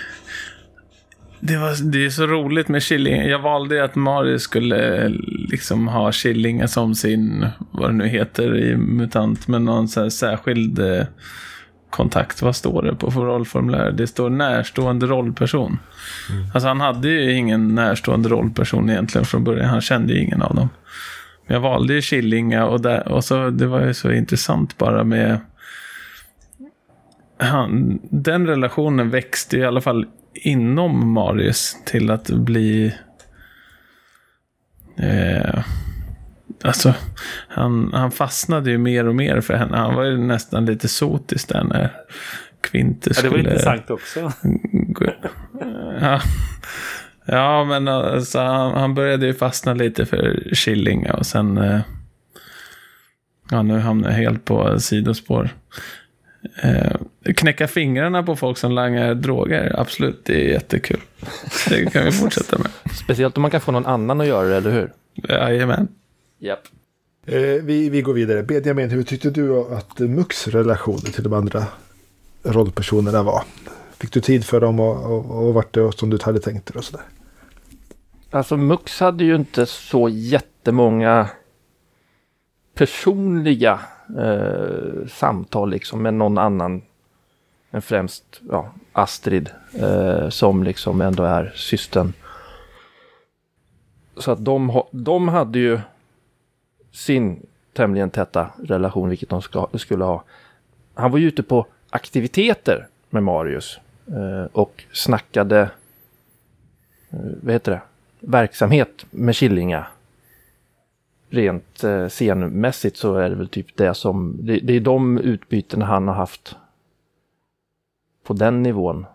[SPEAKER 3] det, var, det är så roligt med Killinga. Jag valde att Mario skulle liksom ha Killinga som sin, vad det nu heter i MUTANT, men någon så särskild eh, kontakt. Vad står det på för rollformulär? Det står närstående rollperson. Alltså han hade ju ingen närstående rollperson egentligen från början. Han kände ju ingen av dem. Men jag valde ju Killinga och, där, och så, det var ju så intressant bara med han, den relationen växte i alla fall inom Marius till att bli... Eh, alltså, han, han fastnade ju mer och mer för henne. Han var ju nästan lite sotis där när Quintus
[SPEAKER 4] Ja, det var
[SPEAKER 3] skulle...
[SPEAKER 4] intressant också.
[SPEAKER 3] gå- Ja. ja, men alltså, han, han började ju fastna lite för Killinga och sen... Eh, ja, nu hamnar jag helt på sidospår. Eh, knäcka fingrarna på folk som langar droger, absolut, det är jättekul. Det kan vi fortsätta med.
[SPEAKER 5] Speciellt om man kan få någon annan att göra det, eller hur?
[SPEAKER 3] Jajamän.
[SPEAKER 5] Japp.
[SPEAKER 1] Eh, vi, vi går vidare. Benjamin, hur tyckte du att Mux relationer till de andra rollpersonerna var? Fick du tid för dem och, och, och vart det som du hade tänkt dig och sådär?
[SPEAKER 5] Alltså Mux hade ju inte så jättemånga personliga eh, samtal liksom med någon annan än främst ja, Astrid eh, som liksom ändå är systern. Så att de, de hade ju sin tämligen täta relation, vilket de ska, skulle ha. Han var ju ute på aktiviteter med Marius eh, och snackade, eh, vad heter det, verksamhet med Killinga. Rent eh, scenmässigt så är det väl typ det som, det, det är de utbyten han har haft på den nivån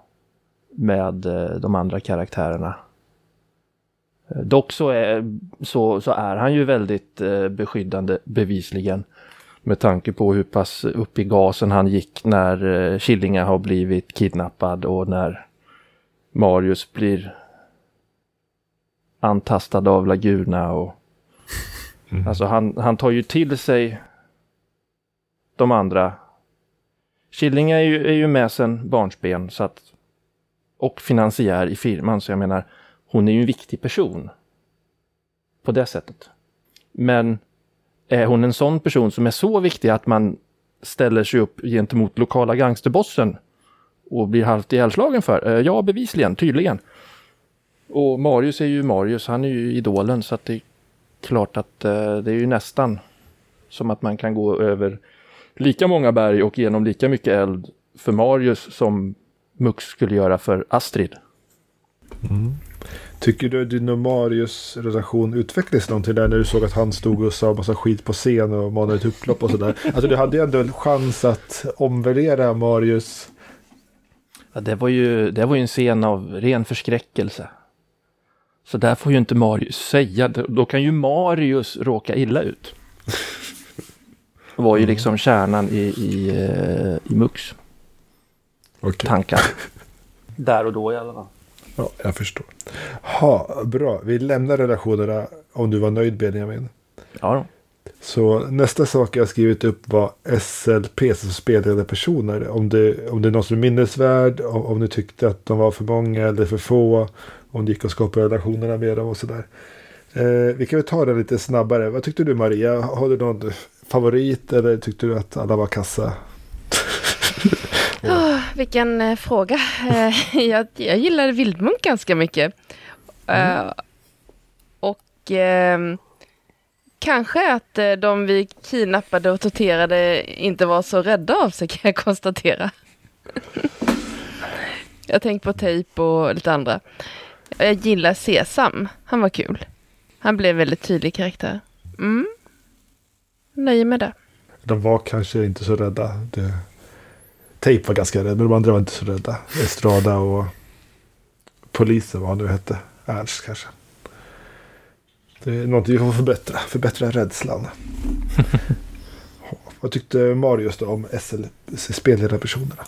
[SPEAKER 5] med eh, de andra karaktärerna. Eh, Dock så är, så, så är han ju väldigt eh, beskyddande bevisligen. Med tanke på hur pass upp i gasen han gick när eh, Killinga har blivit kidnappad och när Marius blir antastad av Laguna och alltså han, han tar ju till sig de andra. Killinga är ju, är ju med sen barnsben så att och finansiär i firman så jag menar hon är ju en viktig person. På det sättet. Men är hon en sån person som är så viktig att man ställer sig upp gentemot lokala gangsterbossen och blir halvt ihjälslagen för? Eh, ja, bevisligen, tydligen. Och Marius är ju Marius, han är ju idolen så att det är klart att eh, det är ju nästan som att man kan gå över lika många berg och genom lika mycket eld för Marius som Mux skulle göra för Astrid.
[SPEAKER 1] Tycker du att din och Marius relation utvecklades någonting där när du såg att han stod och sa massa skit på scen och manade ett upplopp och sådär? Alltså du hade ju ändå en chans att omvärdera Marius.
[SPEAKER 5] Ja, det, var ju, det var ju en scen av ren förskräckelse. Så där får ju inte Marius säga. Då kan ju Marius råka illa ut. Det var ju liksom kärnan i, i, eh, i Mux
[SPEAKER 1] Okej.
[SPEAKER 5] tankar. Där och då i alla fall.
[SPEAKER 1] Ja, jag förstår. Ha, bra, vi lämnar relationerna om du var nöjd Benjamin.
[SPEAKER 5] Ja, då.
[SPEAKER 1] Så nästa sak jag skrivit upp var SLP som spelade personer. Om det, om det är någon som är minnesvärd, om, om ni tyckte att de var för många eller för få. Om det gick att skapa relationerna med dem och sådär. Eh, vi kan väl ta det lite snabbare. Vad tyckte du Maria? Har du någon favorit eller tyckte du att alla var kassa?
[SPEAKER 2] Ah, vilken eh, fråga. Eh, jag, jag gillar Vildmunk ganska mycket. Eh, och ehm, kanske att de vi kidnappade och torterade inte var så rädda av sig kan jag konstatera. jag tänker på tejp och lite andra. Jag gillar Sesam. Han var kul. Han blev en väldigt tydlig karaktär. Mm. Nöjer med det.
[SPEAKER 1] De var kanske inte så rädda. Det... Tape var ganska rädd, men de andra var inte så rädda. Estrada och polisen, vad han nu hette. Ernst kanske. Det är någonting vi får förbättra. Förbättra rädslan. vad tyckte Marius då om SL, spelledarpersonerna?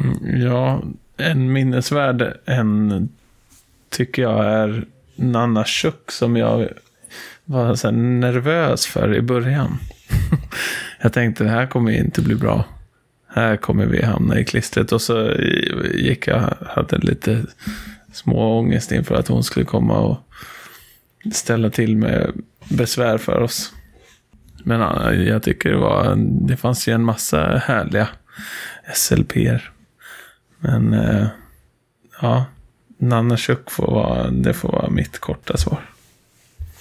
[SPEAKER 3] Mm, Ja, en minnesvärd en tycker jag är Nanna Chuck som jag var så nervös för i början. jag tänkte det här kommer inte bli bra. Här kommer vi hamna i klistret. Och så gick jag, hade lite små ångest inför att hon skulle komma och ställa till med besvär för oss. Men jag tycker det var, det fanns ju en massa härliga SLP'er. Men eh, ja, Nanna Chuck får vara, det får vara mitt korta svar.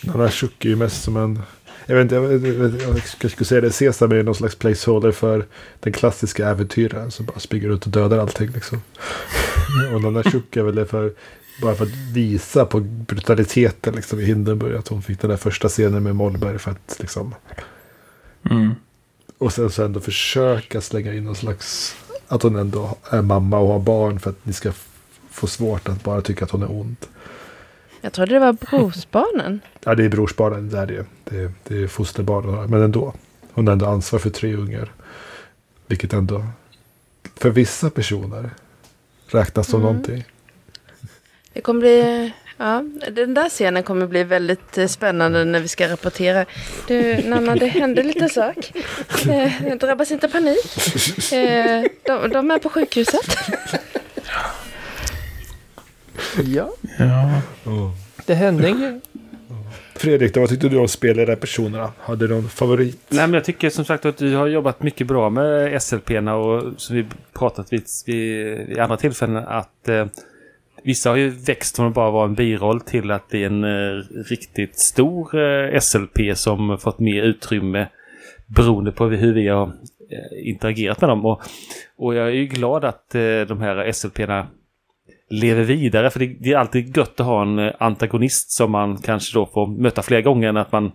[SPEAKER 1] Nanna Chuck är ju mest som en... Jag vet inte, jag, kanske skulle säga det. Sesam är någon slags placeholder för den klassiska äventyraren som bara springer ut och dödar allting. Liksom. och Chuck är väl det för... Bara för att visa på brutaliteten liksom, i Hindenburg. Att hon fick den där första scenen med Mollberg för att liksom...
[SPEAKER 3] Mm.
[SPEAKER 1] Och sen så ändå försöka slänga in någon slags... Att hon ändå är mamma och har barn för att ni ska få svårt att bara tycka att hon är ond.
[SPEAKER 2] Jag trodde det var brorsbarnen.
[SPEAKER 1] Ja, det är brorsbarnen, det är det. Det är, det är fosterbarnen, men ändå. Hon har ändå ansvar för tre ungar. Vilket ändå, för vissa personer, räknas som
[SPEAKER 2] Mm.
[SPEAKER 1] någonting.
[SPEAKER 2] Det kommer bli... Ja, den där scenen kommer bli väldigt eh, spännande när vi ska rapportera. Du, Nanna, det hände lite sak. Eh, drabbas inte panik. Eh, de, de är på sjukhuset.
[SPEAKER 5] Ja,
[SPEAKER 3] Ja,
[SPEAKER 5] det hände en grej.
[SPEAKER 1] Fredrik, då, vad tyckte du om spelledarpersonerna? Hade du någon favorit?
[SPEAKER 4] Nej, men jag tycker som sagt att du har jobbat mycket bra med SLP-erna och som vi pratat vid, vid, vid andra tillfällen att eh, vissa har ju växt från att bara vara en biroll till att bli en eh, riktigt stor eh, SLP som fått mer utrymme beroende på hur vi har eh, interagerat med dem. Och, och jag är ju glad att eh, de här SLP-erna lever vidare. För det, det är alltid gött att ha en eh, antagonist som man kanske då får möta flera gånger än att man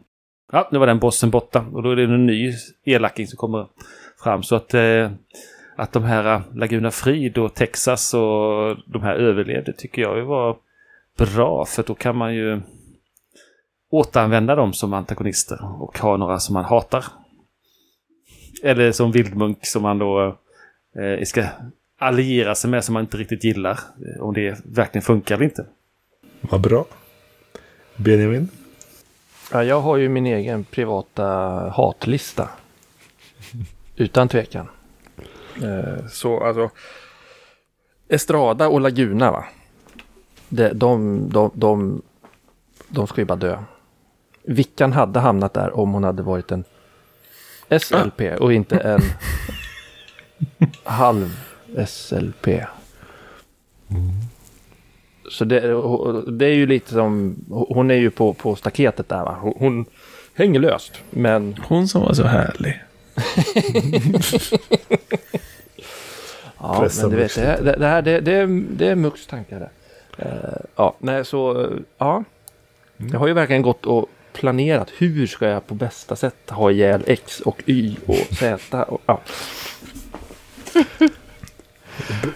[SPEAKER 4] Ja, nu var den bossen borta och då är det en ny elaking som kommer fram. Så att, eh, att de här eh, Laguna Frid och Texas och de här överlevde tycker jag var bra. För då kan man ju återanvända dem som antagonister och ha några som man hatar. Eller som vildmunk som man då eh, eh ska alliera sig med som man inte riktigt gillar. eh, Om det verkligen funkar eller inte.
[SPEAKER 1] Vad bra. Benjamin?
[SPEAKER 5] Ja, jag har ju min egen privata hatlista. Utan tvekan. Eh, så alltså. Estrada och Laguna va. De, de, de, de, de ska ju bara dö. Vickan hade hamnat där om hon hade varit en SLP och inte en halv SLP. Så det, det är ju lite som, hon är ju på, på staketet där va. Hon, hon hänger löst. Men
[SPEAKER 3] hon som var så härlig.
[SPEAKER 5] Ja, men du vet, det, det, det här det, det, är- det är Mux tankar det. Eh, ja, nej så, eh, ja. Jag har ju verkligen gått och planerat hur ska jag på bästa sätt ha ihjäl X och Y och Z. Och, ja.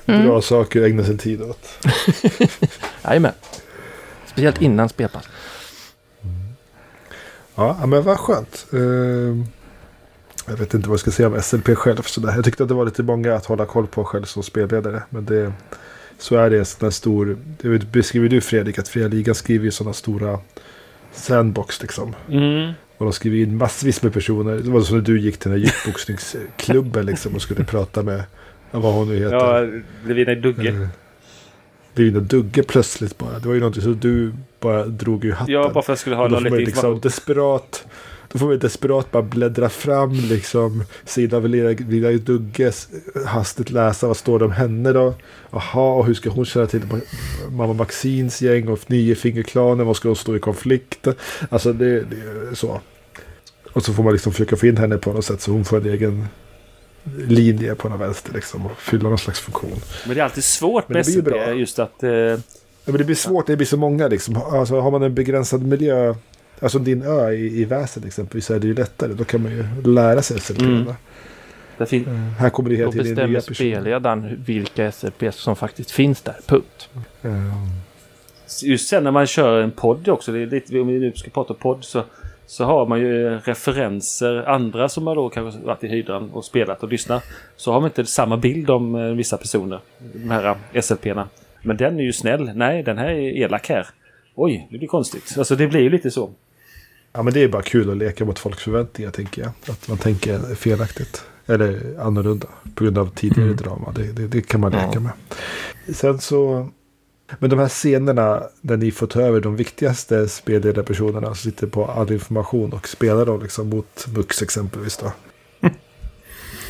[SPEAKER 1] Bra saker att ägna sin tid åt.
[SPEAKER 5] Jajamän. Speciellt innan spelpass.
[SPEAKER 1] Ja, ja, men vad skönt. Ehm, jag vet inte vad jag ska säga om SLP själv. Så där. Jag tyckte att det var lite många att hålla koll på själv som spelledare. Men det, Så är det en sån här stor, det beskriver du Fredrik, att Fria Ligan skriver ju sådana stora sandbox liksom.
[SPEAKER 4] Mm.
[SPEAKER 1] Och de skriver in massvis med personer. Det var som när du gick till den här djupboxningsklubben liksom och skulle prata med, ja, vad hon nu heter.
[SPEAKER 4] Ja, Levina Dugge.
[SPEAKER 1] Eh, Lina Dugge plötsligt bara. Det var ju någonting så du bara drog ur hatten.
[SPEAKER 4] Ja, bara för att jag skulle ha lite
[SPEAKER 1] liksom desperat. Då får man desperat bara bläddra fram liksom sidan av Lina, Lina Dugge. Hastigt läsa vad står det om henne då. Jaha, och hur ska hon köra till mamma Maxins gäng och Niofingerklanen. Vad ska de stå i konflikt? Alltså det, det är så. Och så får man liksom försöka få in henne på något sätt så hon får en egen linje på den vänster liksom och fylla någon slags funktion.
[SPEAKER 4] Men det är alltid svårt med SCP just att... Eh,
[SPEAKER 1] Ja, men det blir svårt, det blir så många liksom. Alltså, har man en begränsad miljö, alltså din ö i, i väsen exempelvis, så är det ju lättare. Då kan man ju lära sig SLP.
[SPEAKER 4] Mm. det fin-
[SPEAKER 1] Här kommer det hela
[SPEAKER 5] Då
[SPEAKER 1] tiden
[SPEAKER 5] bestämmer
[SPEAKER 1] nya personer.
[SPEAKER 5] spelledaren vilka SLPs som faktiskt finns där. Punkt.
[SPEAKER 1] Mm.
[SPEAKER 4] just sen när man kör en podd också, det är lite, om vi nu ska prata podd så, så har man ju referenser, andra som har då kanske varit i hydran och spelat och lyssnat. Så har man inte samma bild om eh, vissa personer, de här SLP-erna. Men den är ju snäll. Nej, den här är elak här. Oj, det blir konstigt. Alltså det blir ju lite så.
[SPEAKER 1] Ja, men det är bara kul att leka mot folks förväntningar, tänker jag. Att man tänker felaktigt. Eller annorlunda. På grund av tidigare
[SPEAKER 3] Mm.
[SPEAKER 1] drama. Det, det, det kan man leka
[SPEAKER 5] Ja.
[SPEAKER 1] med. Sen så... Men de här scenerna där ni får ta över de viktigaste spelledarpersonerna som sitter på all information och spelar då liksom mot Mux exempelvis då.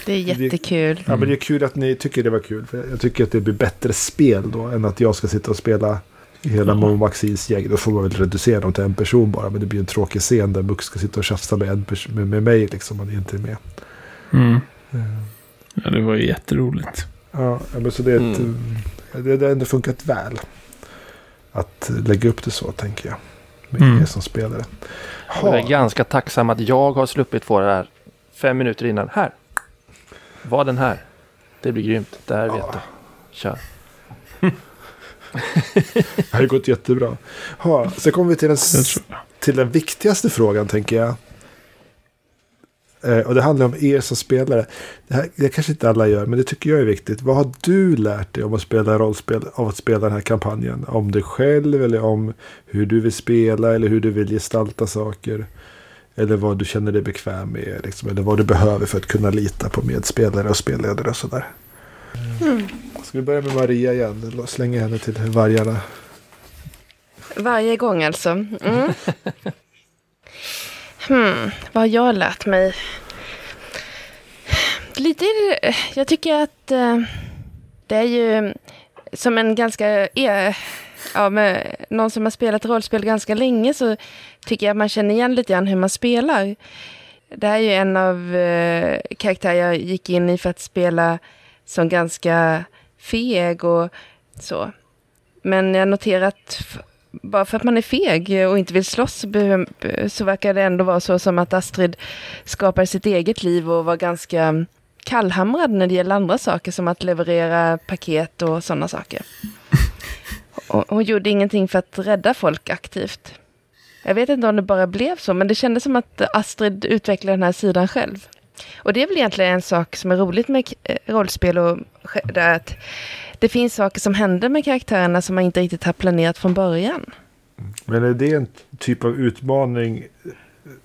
[SPEAKER 2] Det är jättekul.
[SPEAKER 1] Ja, men det är kul att ni tycker det var kul. För jag tycker att det blir bättre spel då än att jag ska sitta och spela hela
[SPEAKER 4] Ja.
[SPEAKER 1] Momo Maxins gäng. Då får man väl reducera dem till en person bara. Men det blir en tråkig scen där Mux ska sitta och tjafsa med, en med, med mig liksom. Och ni inte är med.
[SPEAKER 3] Mm. Ja, det var ju jätteroligt.
[SPEAKER 1] Ja, ja, men så det är ett,
[SPEAKER 5] Mm.
[SPEAKER 1] Det, det har ändå funkat väl. Att lägga upp det så tänker jag. Med
[SPEAKER 3] Mm.
[SPEAKER 1] er som spelare.
[SPEAKER 5] Jag är
[SPEAKER 1] Ha,
[SPEAKER 5] ganska tacksam att jag har sluppit få det här fem minuter innan. Här. Var den här. Det blir grymt. Det här vet
[SPEAKER 1] Ja.
[SPEAKER 5] du. Kör.
[SPEAKER 1] det har gått jättebra. Ha, sen kommer vi till den, till den viktigaste frågan tänker jag. Eh, och det handlar om er som spelare. Det, här, det kanske inte alla gör, men det tycker jag är viktigt. Vad har du lärt dig om att spela rollspel, av att spela den här kampanjen? Om dig själv eller om hur du vill spela eller hur du vill gestalta saker. Eller vad du känner dig bekväm med. Liksom, eller vad du behöver för att kunna lita på medspelare och spelledare och sådär. Ska vi börja med Maria igen? Slänga henne till vargarna.
[SPEAKER 2] Varje gång alltså. Mm. Hmm, vad har jag lärt mig? Lite, jag tycker att eh, det är ju som en ganska, eh, ja, med någon som har spelat rollspel ganska länge så tycker jag att man känner igen lite grann hur man spelar. Det här är ju en av eh, karaktärer jag gick in i för att spela som ganska feg och så. Men jag noterar att bara för att man är feg och inte vill slåss så, verkar det ändå vara så som att Astrid skapar sitt eget liv och var ganska kallhamrad när det gäller andra saker som att leverera paket och sådana saker. Och hon gjorde ingenting för att rädda folk aktivt. Jag vet inte om det bara blev så, men det kändes som att Astrid utvecklade den här sidan själv. Och det är väl egentligen en sak som är roligt med eh, rollspel och det är att det finns saker som händer med karaktärerna som man inte riktigt har planerat från början.
[SPEAKER 1] Men är det en typ av utmaning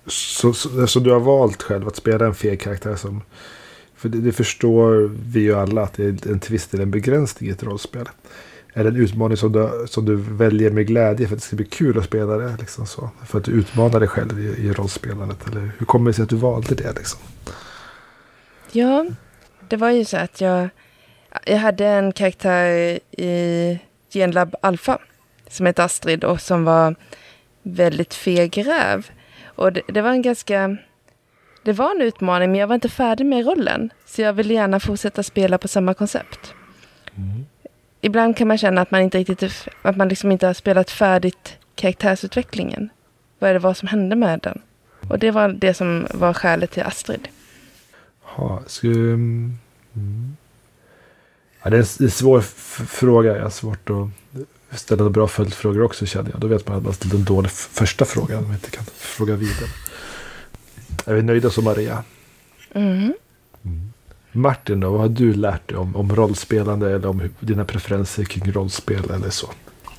[SPEAKER 1] så, så, som du har valt själv att spela en feg karaktär som... För det, det förstår vi ju alla att det är en twist eller en begränsning i ett rollspel. Är det en utmaning som du, som du väljer med glädje för att det ska bli kul att spela det? Liksom så? För att du utmanar dig själv i, i rollspelandet? Eller hur kommer det sig att du valde det? Liksom?
[SPEAKER 2] Ja, det var ju så att jag, jag hade en karaktär i Genlab Alpha som hette Astrid och som var väldigt feg räv. Och det, det var en ganska... Det var en utmaning, men jag var inte färdig med rollen. Så jag ville gärna fortsätta spela på samma koncept. Ibland kan man känna att man inte riktigt att man liksom inte har spelat färdigt karaktärsutvecklingen. Vad är det vad som hände med den? Och det var det som var skälet till Astrid.
[SPEAKER 1] Ha, ska, mm. Ja, det är en, svår fråga. Jag har svårt att ställa bra följdfrågor också känner jag. Då vet man att man ställt en dålig första fråga. Om man inte kan fråga vidare. Är vi nöjda som Maria?
[SPEAKER 2] Mm.
[SPEAKER 1] Martin då, vad har du lärt dig om, om rollspelande eller om dina preferenser kring rollspel eller så?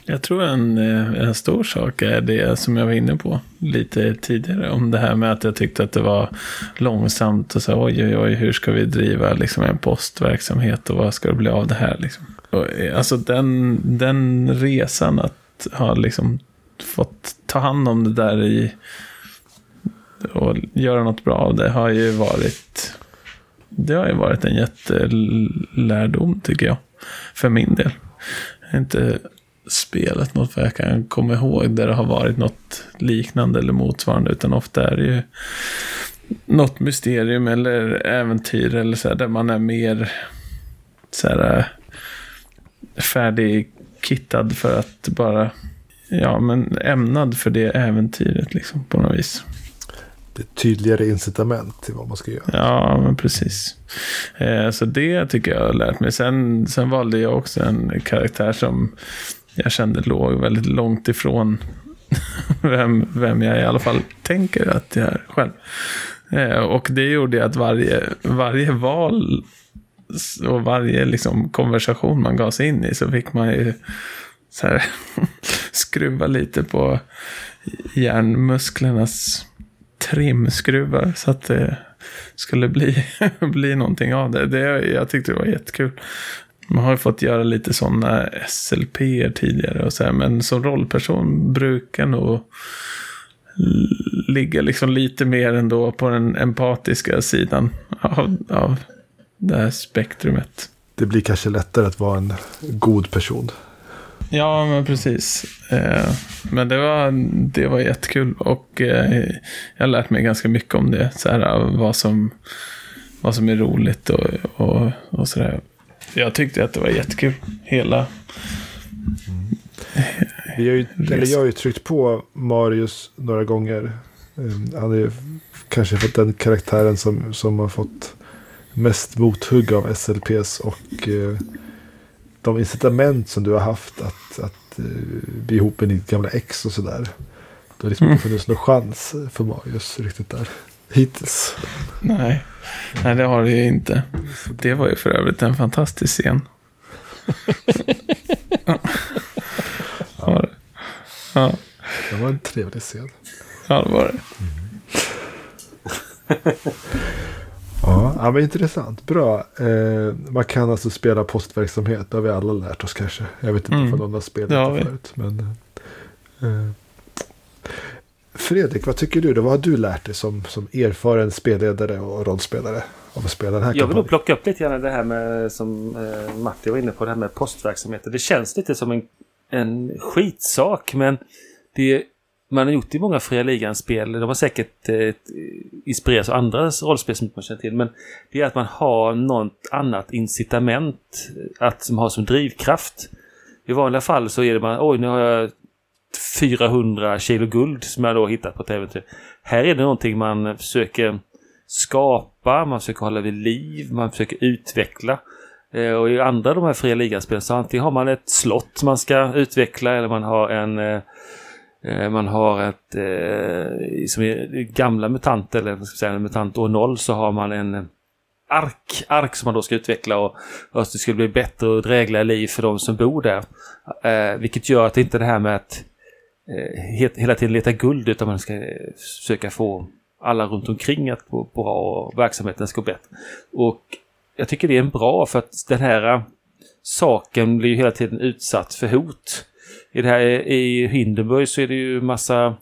[SPEAKER 3] Jag tror en, eh, en stor sak är det som jag var inne på lite tidigare. Om det här med att jag tyckte att det var långsamt och så oj oj oj hur ska vi driva liksom en postverksamhet och vad ska det bli av det här liksom. Och, eh, alltså den, den resan att ha liksom fått ta hand om det där i och göra något bra av det har ju varit det har ju varit en jättelärdom tycker jag. För min del. Inte spelet något vad jag kan komma ihåg där det har varit något liknande eller motsvarande. Utan ofta är det ju något mysterium eller äventyr eller så här, där man är mer så här, äh, färdigkittad för att bara, ja men ämnad för det äventyret liksom på något vis.
[SPEAKER 1] Det är tydligare incitament till vad man ska göra.
[SPEAKER 3] Ja, men precis. Eh, så det tycker jag har lärt mig. Sen, sen valde jag också en karaktär som jag kände låg väldigt långt ifrån vem, vem jag i alla fall tänker att jag är själv. Eh, och det gjorde att varje, varje val och varje liksom, konversation man gav sig in i så fick man ju så här, skruva lite på hjärnmusklernas trimskruvar så att det skulle bli, bli någonting av det. det. Jag tyckte det var jättekul. Man har ju fått göra lite sådana SLP tidigare och så här, men som rollperson brukar nog ligga liksom lite mer ändå på den empatiska sidan av, av det här spektrumet.
[SPEAKER 1] Det blir kanske lättare att vara en god person.
[SPEAKER 3] Ja, men precis. Eh, men det var, det var jättekul och eh, jag har lärt mig ganska mycket om det. Så här, vad, som, vad som är roligt och, och, och sådär. Jag tyckte att det var jättekul. Hela.
[SPEAKER 1] Vi har ju, eller jag har ju tryckt på Marius några gånger. Eh, Han är kanske fått den karaktären som, som har fått mest mothugg av SLPs. Och eh, de incitament som du har haft att, att eh, bli ihop med ditt gamla ex och sådär. Det har liksom inte funnits någon chans för Marius riktigt där. Hittills.
[SPEAKER 3] Nej. Nej, det har det ju inte. Det var ju för övrigt en fantastisk scen. ja. Ja,
[SPEAKER 1] Det var en trevlig scen.
[SPEAKER 3] ja, det var det.
[SPEAKER 1] Ja, ja men intressant. Bra. Eh, man kan alltså spela postverksamhet. Det har vi alla lärt oss kanske. Jag vet inte
[SPEAKER 3] Mm.
[SPEAKER 1] om någon har spelat
[SPEAKER 3] Det
[SPEAKER 1] det förut. Men, eh, Fredrik, vad tycker du? då? Vad har du lärt dig som, som erfaren spelledare och rollspelare av att spela den här
[SPEAKER 4] Jag vill nog plocka upp lite grann det här med som eh, Matti var inne på, det här med postverksamheter. Det känns lite som en, en skitsak men det man har gjort i många fria ligan-spel, de har säkert eh, inspirerats av andra rollspel som man känner till, men det är att man har något annat incitament att, som har som drivkraft. I vanliga fall så är det man, oj nu har jag 400 kilo guld som jag då hittat på ett äventyr. Här är det någonting man försöker skapa, man försöker hålla vid liv, man försöker utveckla. Eh, och i andra de här fria ligaspelen så antingen har man ett slott man ska utveckla eller man har en eh, eh, man har ett, som i gamla MUTANT eller vad ska jag säga, MUTANT år 0 så har man en ark, ark som man då ska utveckla och, och att det skulle bli bättre och drägligare liv för de som bor där. Vilket gör att det inte är det här med att Eh, hela tiden leta guld utan man ska eh, försöka få alla runt omkring att gå bra och verksamheten ska gå bättre. Och jag tycker det är en bra för att den här eh, saken blir ju hela tiden utsatt för hot. I det här i Hindenburg så är det ju massa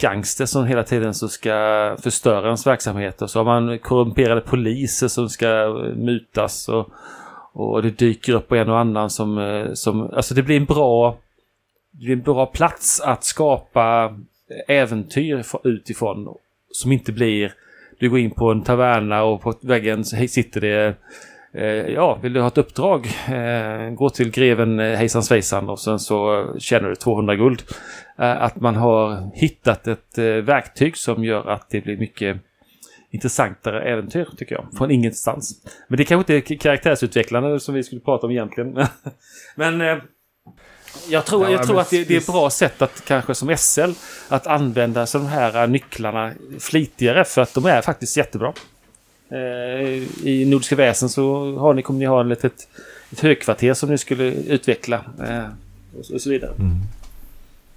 [SPEAKER 4] gangster som hela tiden så ska förstöra ens verksamhet. Och så har man korrumperade poliser som ska mutas och, och det dyker upp en och annan som, som... Alltså det blir en bra... Det är en bra plats att skapa äventyr utifrån som inte blir... Du går in på en taverna och på väggen sitter det eh, ja, vill du ha ett uppdrag? Eh, gå till greven eh, hejsan svejsan och sen så tjänar du 200 guld. Att man har hittat ett verktyg som gör att det blir mycket intressantare äventyr tycker jag. Från ingenstans. Men det kanske inte är karaktärsutvecklande som vi skulle prata om egentligen. Men eh, jag tror,
[SPEAKER 1] Ja,
[SPEAKER 4] jag tror att det, det är ett bra sätt att kanske som SL att använda så de här nycklarna flitigare för att de är faktiskt jättebra. Eh, I Nordiska väsen så har ni, kommer ni ha ett, litet, ett högkvarter som ni skulle utveckla. Eh, och, så, och så vidare.
[SPEAKER 1] Mm.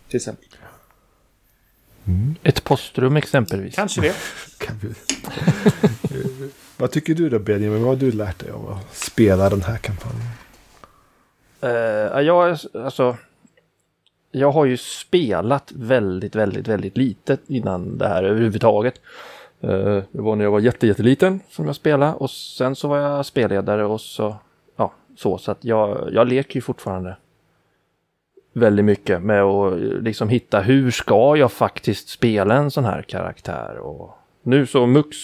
[SPEAKER 4] Till exempel.
[SPEAKER 5] Ett postrum exempelvis.
[SPEAKER 4] Kanske det.
[SPEAKER 1] Kan vi... vad tycker du då Benjamin? Vad har du lärt dig av att spela den här kampanjen?
[SPEAKER 5] Uh, jag, är- alltså, jag har ju spelat väldigt, väldigt, väldigt lite innan det här överhuvudtaget. Uh, det var när jag var jätte, jätteliten som jag spelade och sen så var jag spelledare och så, ja, så, så att jag, jag leker ju fortfarande väldigt mycket med att eh, liksom hitta hur ska jag faktiskt spela en sån här karaktär och nu så Mux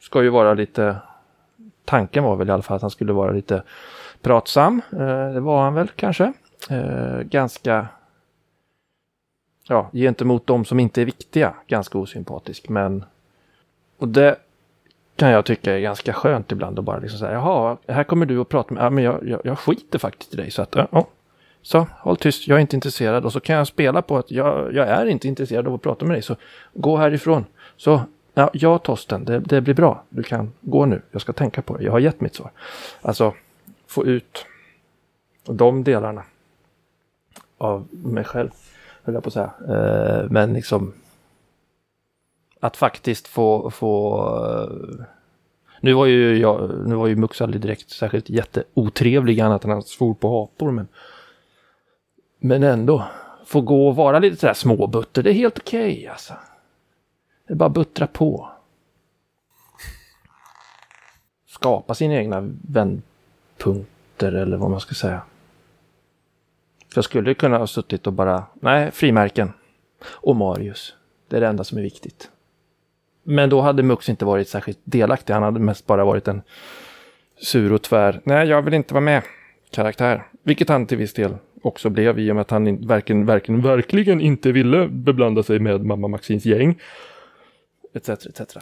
[SPEAKER 5] ska ju vara lite, tanken var väl i alla fall att han skulle vara lite pratsam. Eh, det var han väl kanske. Eh, ganska, ja, gentemot de som inte är viktiga, ganska osympatisk. Men, och det kan jag tycka är ganska skönt ibland att bara liksom säga, jaha, här kommer du och prata med, ja men jag, jag, jag skiter faktiskt i dig så att, ja, ja. Så, håll tyst, jag är inte intresserad och så kan jag spela på att jag, jag är inte intresserad av att prata med dig, så gå härifrån. Så, ja, ja Torsten, det, det blir bra, du kan gå nu, jag ska tänka på det, jag har gett mitt svar. Alltså, få ut de delarna av mig själv, höll jag på att säga. Eh, men liksom att faktiskt få, få eh, nu var ju jag, nu var ju Mux aldrig direkt särskilt jätteotrevlig annat än han svor på apor men men ändå få gå och vara lite sådär småbutter, det är helt okej alltså. Det är bara att buttra på. Skapa sina egna punkter eller vad man ska säga. För jag skulle kunna ha suttit och bara, nej, frimärken. Och Marius. Det är det enda som är viktigt. Men då hade Mux inte varit särskilt delaktig. Han hade mest bara varit en sur och tvär, nej, jag vill inte vara med karaktär. Vilket han till viss del också blev i och med att han verkligen, verkligen, verkligen inte ville beblanda sig med mamma Maxins gäng. Etc, etc.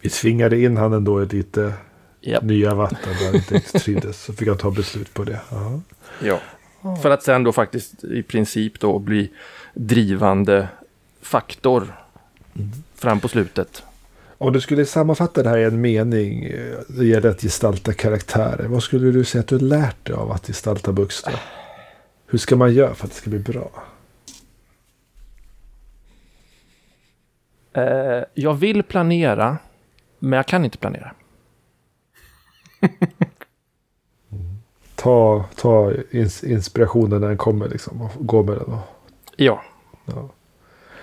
[SPEAKER 1] Vi tvingade in han ändå i lite
[SPEAKER 5] Japp.
[SPEAKER 1] nya vatten där inte riktigt trivdes. Så fick han ta beslut på det. Ja.
[SPEAKER 5] Ja. För att sen då faktiskt i princip då bli drivande faktor fram på slutet.
[SPEAKER 1] Om du skulle sammanfatta det här i en mening. eh, Det gäller att gestalta karaktärer. Vad skulle du säga att du lärt dig av att gestalta Buxton? Hur ska man göra för att det ska bli bra?
[SPEAKER 5] Eh, jag vill planera, men jag kan inte planera.
[SPEAKER 1] Ta, ta ins inspirationen när den kommer liksom. Och gå med den. Och,
[SPEAKER 5] Ja.
[SPEAKER 1] ja.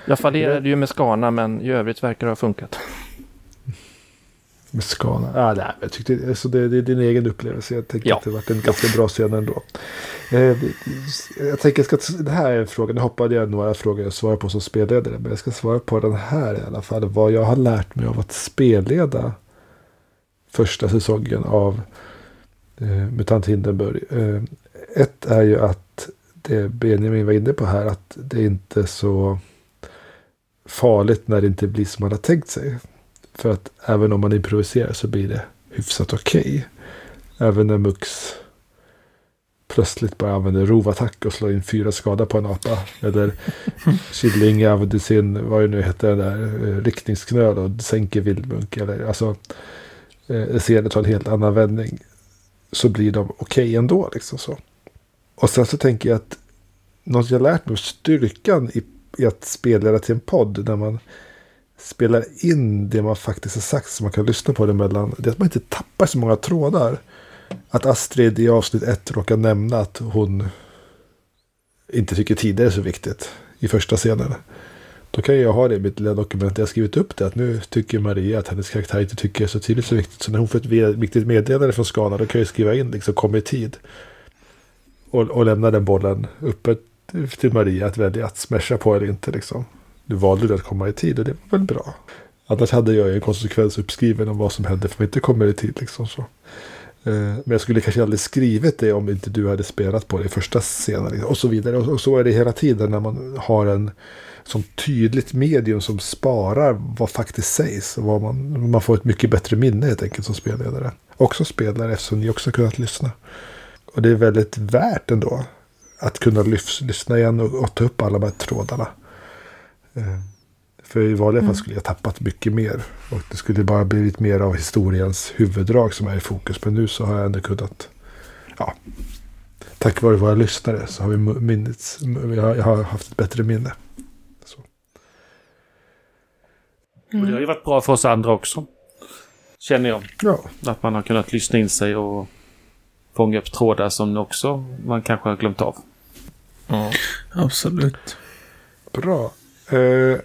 [SPEAKER 5] Jag fallerade ju med Skana, men i övrigt verkar det ha funkat.
[SPEAKER 1] Med skana. Ah, nej, jag tyckte, alltså det, det är din egen upplevelse. Jag tänker
[SPEAKER 5] Ja.
[SPEAKER 1] att det varit en ganska bra scen ändå. Eh, jag tänker, ska, det här är en fråga. Nu hoppade jag några frågor jag svarar på som spelledare. Men jag ska svara på den här i alla fall. Vad jag har lärt mig av att spelleda första säsongen av eh, Mutant Hindenburg. Eh, ett är ju att det Benjamin var inne på här. Att det är inte så farligt när det inte blir som man har tänkt sig. För att även om man improviserar så blir det hyfsat okej. Även när Mux plötsligt bara använder rovattack och slår in fyra skada på en apa. Eller Killing använder sin, vad det nu heter, den där eh, riktningsknöl och sänker vildmunk. Eller alltså, eh, scenen tar en helt annan vändning. Så blir de okej ändå liksom så. Och sen så tänker jag att något jag lärt mig styrkan i, i att spela till en podd. När man spelar in det man faktiskt har sagt så man kan lyssna på det emellan. Det är att man inte tappar så många trådar. Att Astrid i avsnitt ett råkar nämna att hon inte tycker tider är så viktigt i första scenen. Då kan jag ha det i mitt lilla dokument där jag skrivit upp det. Att nu tycker Maria att hennes karaktär inte tycker det är så tydligt så viktigt. Så när hon får ett viktigt meddelande från Skana då kan jag skriva in liksom kom i tid. Och, och lämna den bollen uppe till Maria att välja att smasha på eller inte liksom. Nu valde du att komma i tid och det var väl bra. Annars hade jag ju en konsekvens uppskriven om vad som händer för man inte kommer i tid. Liksom så. Eh, men jag skulle kanske aldrig skrivit det om inte du hade spelat på det i första scenen. Liksom, och så vidare. Och så är det hela tiden när man har en som tydligt medium som sparar vad faktiskt sägs. Och vad man, man får ett mycket bättre minne helt enkelt som spelledare. Också spelare eftersom ni också har kunnat lyssna. Och det är väldigt värt ändå. Att kunna lyssna igen och, och ta upp alla de här trådarna. Eh, för i vanliga fall skulle jag tappat mycket mer. Och det skulle bara blivit mer av historiens huvuddrag som är i fokus. Men nu så har jag ändå kunnat, ja, tack vare våra lyssnare så har vi minnets, jag har haft ett bättre minne. Så.
[SPEAKER 4] Och det har ju varit bra för oss andra också. Känner jag.
[SPEAKER 1] Ja.
[SPEAKER 4] Att man har kunnat lyssna in sig och fånga upp trådar som också man kanske har glömt av.
[SPEAKER 3] Ja, absolut.
[SPEAKER 1] Bra. Eh,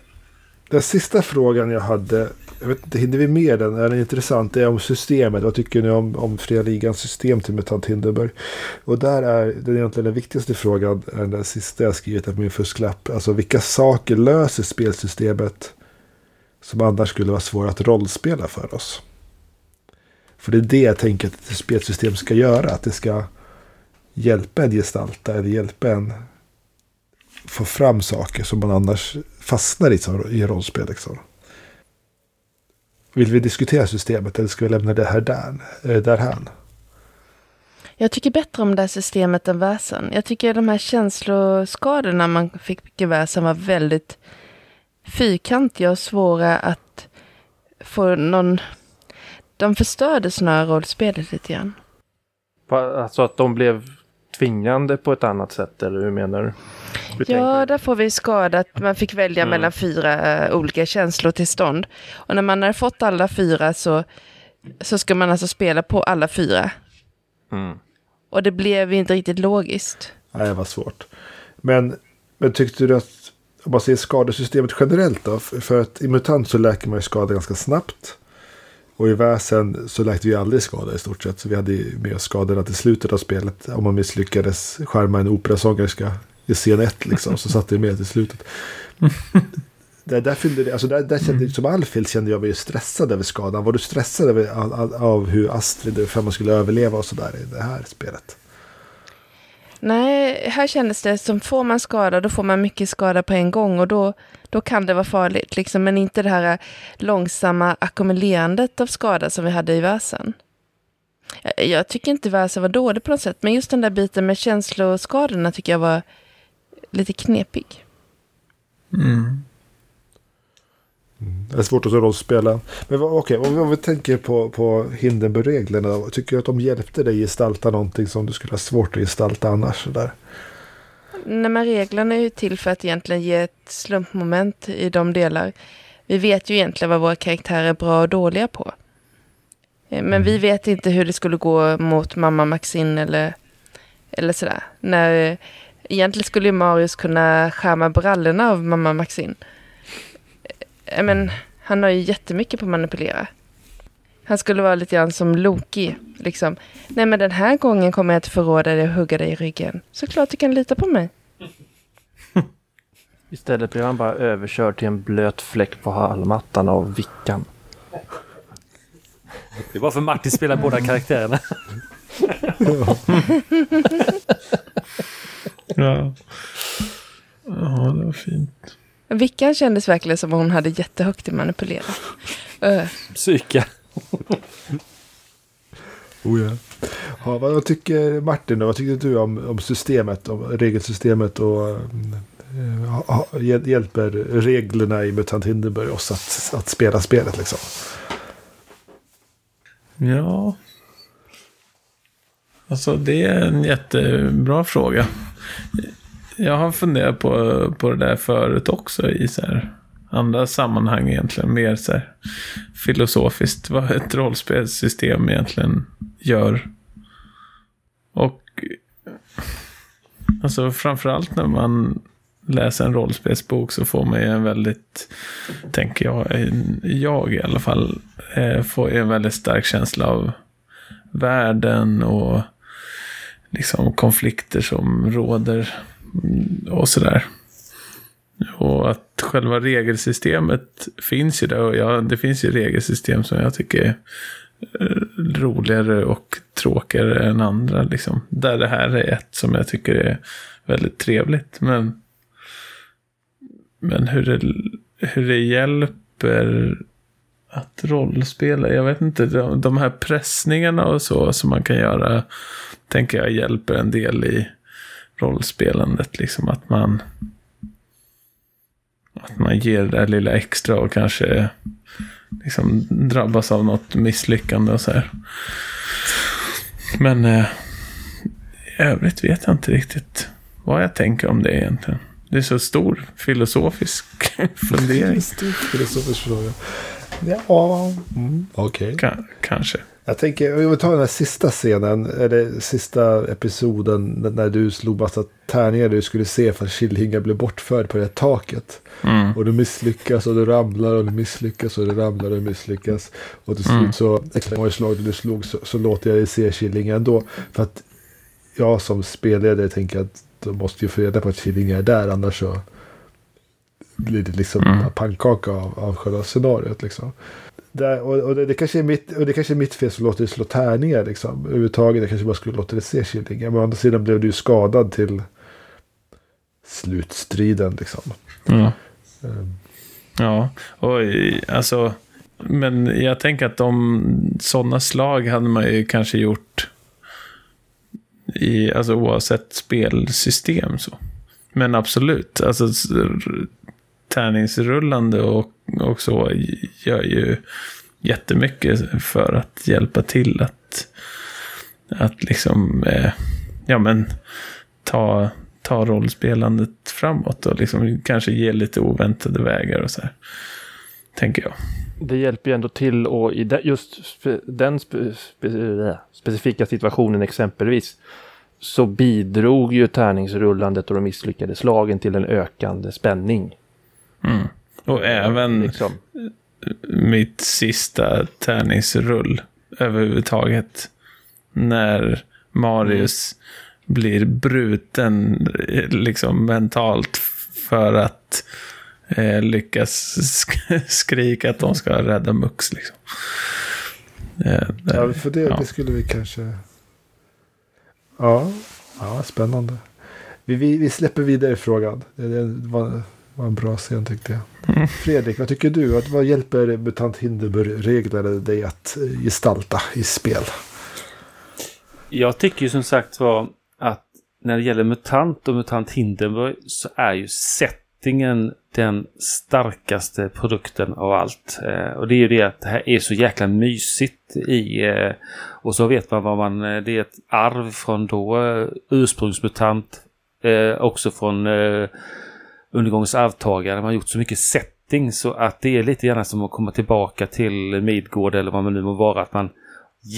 [SPEAKER 1] den sista frågan jag hade, jag vet inte, hinner vi med den? Är den intressant? Det är om systemet. Vad tycker ni om, om Fria Ligans system till Metant Hindenburg? Och där är den egentligen den viktigaste frågan, är den sista jag skrivit på min fusklapp. Alltså vilka saker löser spelsystemet som annars skulle vara svåra att rollspela för oss? För det är det jag tänker att ett spelsystem ska göra. Att det ska hjälpa en gestalta eller hjälpa en få fram saker som man annars fastnar i i rollspel. Liksom. Vill vi diskutera systemet eller ska vi lämna det här där, eh, därhän?
[SPEAKER 2] Jag tycker bättre om det här systemet än väsen. Jag tycker de här känsloskadorna man fick i väsen var väldigt fyrkantiga och svåra att få någon... De förstörde snarare rollspelet lite grann.
[SPEAKER 5] Alltså att de blev tvingande på ett annat sätt, eller hur menar du?
[SPEAKER 2] Ja, där får vi skada att man fick välja mm. mellan fyra uh, olika känslotillstånd. Och när man har fått alla fyra så, så ska man alltså spela på alla fyra. Mm. Och det blev inte riktigt logiskt.
[SPEAKER 1] Nej, det var svårt. Men, men tyckte du att, om man säger skadesystemet generellt då? För att i MUTANT så läker man ju skada ganska snabbt. Och i väsen så läkte vi aldrig skada i stort sett. Så vi hade med oss skadorna till slutet av spelet. Om man misslyckades skärma en operasångerska i scen 1 liksom. Så satt det med till slutet. där, där, fyllde alltså där, där kände, som Alfhild kände jag mig stressad över skadan. Var du stressad över, av, av hur Astrid för man skulle överleva och sådär i det här spelet?
[SPEAKER 2] Nej, här kändes det som får man skada, då får man mycket skada på en gång och då, då kan det vara farligt. Liksom, men inte det här långsamma ackumulerandet av skada som vi hade i väsen. Jag, jag tycker inte väsen var dålig på något sätt, men just den där biten med känsloskadorna tycker jag var lite knepig.
[SPEAKER 3] Mm.
[SPEAKER 1] Det är svårt att rollspela. Men okej, okay, om vi tänker på, på Hindenburg-reglerna. Tycker du att de hjälpte dig gestalta någonting som du skulle ha svårt att gestalta annars? Där?
[SPEAKER 2] Nej, men reglerna är ju till för att egentligen ge ett slumpmoment i de delar. Vi vet ju egentligen vad våra karaktärer är bra och dåliga på. Eh, men vi mm. vet inte hur det skulle gå mot mamma Maxine eller, eller sådär. När, egentligen skulle ju Marius kunna skärma brallorna av mamma Maxine men, han har ju jättemycket på att manipulera. Han skulle vara lite grann som Loki. Liksom. Nej men den här gången kommer jag att förråda dig och hugga dig i ryggen. Såklart du kan lita på mig.
[SPEAKER 5] Istället blir han bara överkörd till en blöt fläck på hallmattan av Vickan.
[SPEAKER 4] Det var för Martin spelar båda karaktärerna.
[SPEAKER 3] ja. ja, det var fint.
[SPEAKER 2] Vickan kändes verkligen som att hon hade jättehögt i manipulera. Uh.
[SPEAKER 4] Psyka.
[SPEAKER 1] oh ja. ja. Vad tycker Martin då? Vad tycker du om, om systemet, om regelsystemet och äh, hjälper reglerna i Mutant Hindenburg oss att, att spela spelet liksom?
[SPEAKER 3] Ja. Alltså det är en jättebra fråga jag har funderat på, på det där förut också i så här, andra sammanhang egentligen. Mer så här, filosofiskt vad ett rollspelssystem egentligen gör. Och alltså framförallt när man läser en rollspelsbok så får man ju en väldigt, tänker jag, jag i alla fall, eh, får en väldigt stark känsla av världen och liksom konflikter som råder mm, och sådär. Och att själva regelsystemet finns ju där. Och ja, det finns ju regelsystem som jag tycker är eh, roligare och tråkigare än andra. Liksom. Där det här är ett som jag tycker är väldigt trevligt. Men, men hur, det, hur det hjälper att rollspela. Jag vet inte, de, de här pressningarna och så som man kan göra. Tänker jag hjälper en del i rollspelandet. Liksom att man... Att man ger det där lilla extra och kanske liksom drabbas av något misslyckande och så här. Men eh, i övrigt vet jag inte riktigt vad jag tänker om det egentligen. Det är så stor filosofisk fundering.
[SPEAKER 1] Stor filosofisk fråga. Ja, mm, okej.
[SPEAKER 3] Ka- kanske.
[SPEAKER 1] Jag tänker, om vi tar den här sista scenen, eller sista episoden när du slog massa tärningar du skulle se för att Killinga blev bortförd på det här taket.
[SPEAKER 3] Mm.
[SPEAKER 1] Och du misslyckas och du ramlar och du misslyckas och du ramlar och du misslyckas. Och till slut
[SPEAKER 3] Mm.
[SPEAKER 1] så, extra många slag du slog så, så låter jag dig se Killinga ändå. För att jag som spelledare tänker att de måste ju få reda på att Killinga är där, annars så blir det liksom
[SPEAKER 3] Mm.
[SPEAKER 1] pannkaka av, av själva scenariot liksom. Där, och, och, det, det kanske är mitt, och det kanske är mitt fel som låter dig slå tärningar liksom. Överhuvudtaget, jag kanske bara skulle låta dig se Killinga. Men å andra sidan blev du ju skadad till slutstriden liksom.
[SPEAKER 3] Ja.
[SPEAKER 1] Ehm,
[SPEAKER 3] Ja, och alltså, men jag tänker att de sådana slag hade man ju kanske gjort i, alltså oavsett spelsystem så. Men absolut, alltså tärningsrullande och, och så gör ju jättemycket för att hjälpa till att, att liksom, eh, ja men, ta, ta rollspelandet framåt och liksom kanske ge lite oväntade vägar och så här. Tänker jag.
[SPEAKER 5] Det hjälper ju ändå till och i de, just spe, den spe, spe, specifika situationen exempelvis så bidrog ju tärningsrullandet och de misslyckade slagen till en ökande spänning.
[SPEAKER 3] Mm. Och även
[SPEAKER 5] Liksom.
[SPEAKER 3] mitt sista tärningsrull överhuvudtaget. När Marius blir bruten liksom mentalt för att eh, lyckas sk- skrika att de ska rädda Mux. Liksom. Eh, där-
[SPEAKER 1] Ja, för det,
[SPEAKER 3] ja.
[SPEAKER 1] det skulle vi kanske... Ja, ja spännande. Vi, vi, vi släpper vidare frågan. Det, det var, var en bra scen tyckte jag.
[SPEAKER 3] Mm.
[SPEAKER 1] Fredrik, vad tycker du? Att, vad hjälper MUTANT Hindenburg-reglerna dig att eh, gestalta i spel?
[SPEAKER 4] Jag tycker ju som sagt var att när det gäller MUTANT och MUTANT Hindenburg så är ju settingen den starkaste produkten av allt. Eh, och det är ju det att det här är så jäkla mysigt i... Eh, och så vet man vad man... Det är ett arv från då ursprungsmutant. Eh, också från eh, undergångens arvtagare. Man har gjort så mycket setting så att det är lite grann som att komma tillbaka till Midgård eller vad man nu må vara. Att man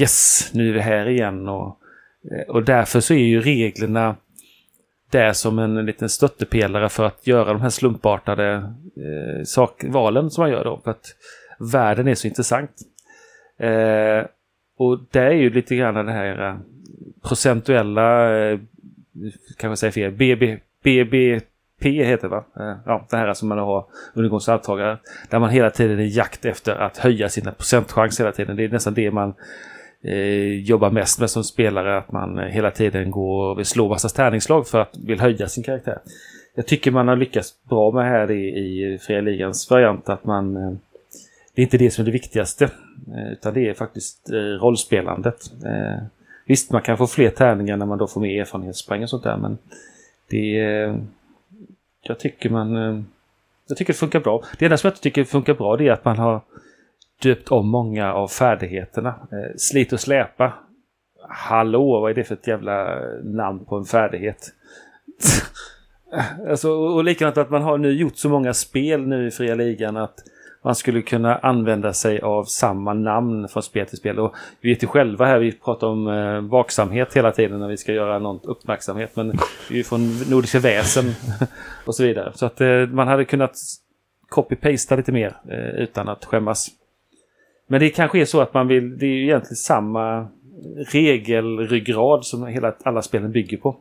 [SPEAKER 4] yes, nu är vi här igen. Och, eh, och därför så är ju reglerna där som en liten stöttepelare för att göra de här slumpartade eh, sak, valen som man gör då. För att världen är så intressant. Eh, och det är ju lite grann det här eh, procentuella, eh, kanske säger fel, BB, P heter det va? Eh, ja, det här som man har undergångsarvtagare. Där man hela tiden är i jakt efter att höja sina procentchans hela tiden. Det är nästan det man eh, jobbar mest med som spelare. Att man eh, hela tiden går och vill slå massa tärningsslag för att vill höja sin karaktär. Jag tycker man har lyckats bra med här i, i Fria Ligans variant att man eh, det är inte det som är det viktigaste. eh, Utan det är faktiskt eh, rollspelandet. Eh, Visst, man kan få fler tärningar när man då får mer erfarenhetspoäng och sånt där. Men det är... Jag tycker man... Eh, jag tycker det funkar bra. Det enda som jag inte tycker funkar bra det är att man har döpt om många av färdigheterna. Eh, slit och släpa. Hallå, vad är det för ett jävla eh, namn på en färdighet? alltså, och och likadant att man har nu gjort så många spel nu i fria ligan att man skulle kunna använda sig av samma namn från spel till spel. Och vi vet ju själva här, vi pratar om eh, vaksamhet hela tiden när vi ska göra någon uppmärksamhet. Men vi är ju från Nordiska väsen och så vidare. Så att eh, man hade kunnat copy-pasta lite mer eh, utan att skämmas. Men det kanske är så att man vill, det är ju egentligen samma regelryggrad som hela, alla spelen bygger på.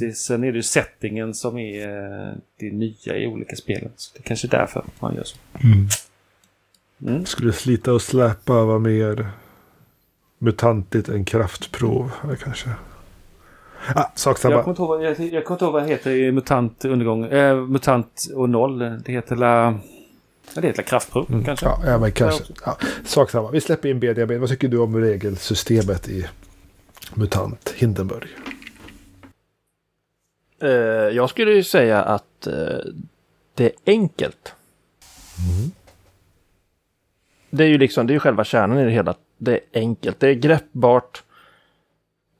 [SPEAKER 4] Så, sen är det ju settingen som är eh, det nya i olika spelen. Så det är kanske är därför man gör så. Mm.
[SPEAKER 1] Skulle slita och släpa vara mer mutantigt än kraftprov? Eller kanske. Ah, sak
[SPEAKER 4] Jag
[SPEAKER 1] samma.
[SPEAKER 4] kommer inte ihåg vad, jag, jag kommer inte ihåg vad det heter i MUTANT undergång. Eh, MUTANT och noll. Det heter la... Ja, det heter la kraftprov kanske.
[SPEAKER 1] Ja, ja, men kanske. Ja, sak samma. Vi släpper in Benjamin. Vad tycker du om regelsystemet i MUTANT Hindenburg?
[SPEAKER 5] Eh, jag skulle ju säga att eh, det är enkelt. Det är ju liksom, det är ju själva kärnan i det hela. Det är enkelt, det är greppbart.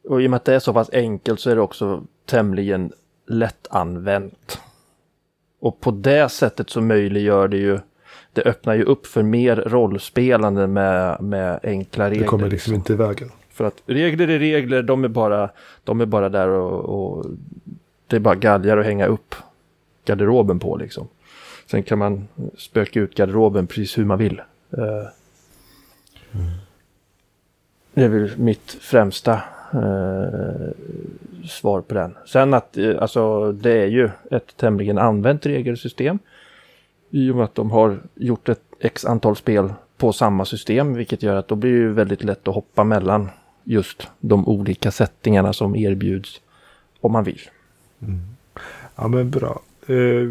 [SPEAKER 5] Och i och med att det är så pass enkelt så är det också tämligen lättanvänt. Och på det sättet så möjliggör det ju, det öppnar ju upp för mer rollspelande med, med enkla regler.
[SPEAKER 1] Det kommer liksom inte i vägen.
[SPEAKER 5] För att regler är regler, de är bara, de är bara där och, och det är bara galgar att hänga upp garderoben på liksom. Sen kan man spöka ut garderoben precis hur man vill. Mm. Det är väl mitt främsta eh, svar på den. Sen att eh, alltså, det är ju ett tämligen använt regelsystem. I och med att de har gjort ett x antal spel på samma system, vilket gör att då blir det ju väldigt lätt att hoppa mellan just de olika sättningarna som erbjuds om man vill. Mm.
[SPEAKER 1] Ja men bra. Eh,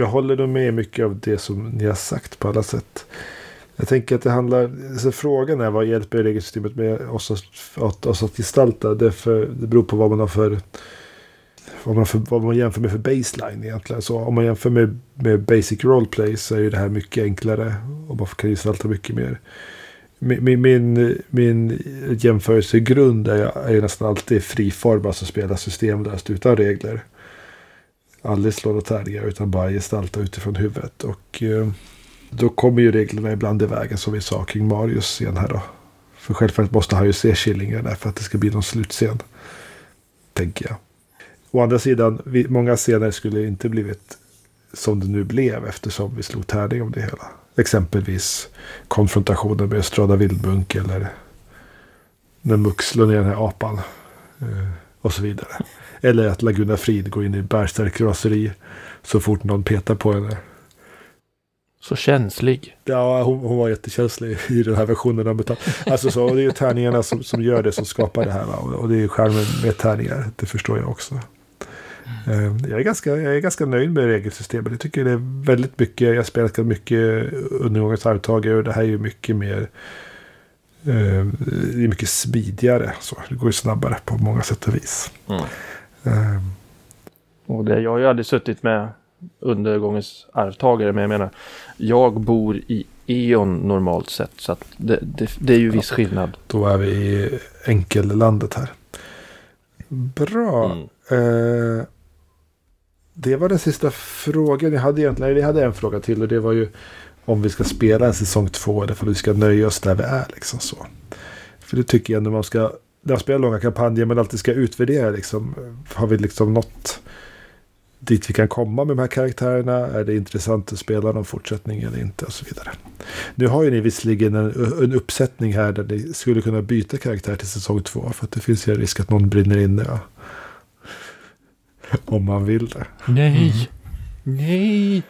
[SPEAKER 1] jag håller nog med mycket av det som ni har sagt på alla sätt. Jag tänker att det handlar, alltså frågan är vad hjälper regelsystemet med oss att, att, oss att gestalta? Det, för, det beror på vad man har för, vad man, för, vad man jämför med för baseline egentligen. Så om man jämför med, med basic roleplay så är ju det här mycket enklare och man kan gestalta mycket mer. Min, min, min, jämförelsegrund är, är ju nästan alltid friform, alltså spela systemlöst utan regler. Aldrig slå och tärningar utan bara gestalta utifrån huvudet. Och eh, då kommer ju reglerna ibland i vägen som vi sa kring Marius scen här då. För självfallet måste han ju se Killingar där för att det ska bli någon slutscen. Tänker jag. Å andra sidan, vi, många scener skulle inte blivit som det nu blev eftersom vi slog tärning om det hela. Exempelvis konfrontationen med Strada Vildmunk eller när Mux slår ner den här apan. Eh, och så vidare. Eller att Laguna Frid går in i bärstark raseri så fort någon petar på henne.
[SPEAKER 5] Så känslig.
[SPEAKER 1] Ja, hon, hon var jättekänslig i den här versionen av metall. Alltså så, och det är ju tärningarna som, som gör det, som skapar det här. Va? Och, det är charmen med tärningar, det förstår jag också. Eh, Jag är, ganska, jag är ganska nöjd med regelsystemet. Jag tycker det är väldigt mycket, jag spelat ganska mycket undergångens arvtagare och det här är ju mycket mer eh, det är mycket smidigare. Så. Det går ju snabbare på många sätt och vis.
[SPEAKER 4] Mm.
[SPEAKER 1] Eh,
[SPEAKER 5] Och det, jag har ju aldrig suttit med undergångens arvtagare, men jag menar, jag bor i E.ON normalt sett, så att det, det, det är ju viss skillnad.
[SPEAKER 1] Då är vi i enkellandet här. Bra.
[SPEAKER 4] Mm.
[SPEAKER 1] Eh, det var den sista frågan jag hade egentligen. Jag hade en fråga till och det var ju om vi ska spela en säsong två eller om vi ska nöja oss där vi är. Liksom så. För det tycker jag när man ska, när man spelar långa kampanjer men alltid ska utvärdera. Liksom, har vi liksom nått dit vi kan komma med de här karaktärerna? Är det intressant att spela någon fortsättning eller inte? Och så vidare. Nu har ju ni visserligen en, en uppsättning här där ni skulle kunna byta karaktär till säsong två. För att det finns ju en risk att någon brinner inne. Ja. Om man vill det.
[SPEAKER 5] Nej! Nej!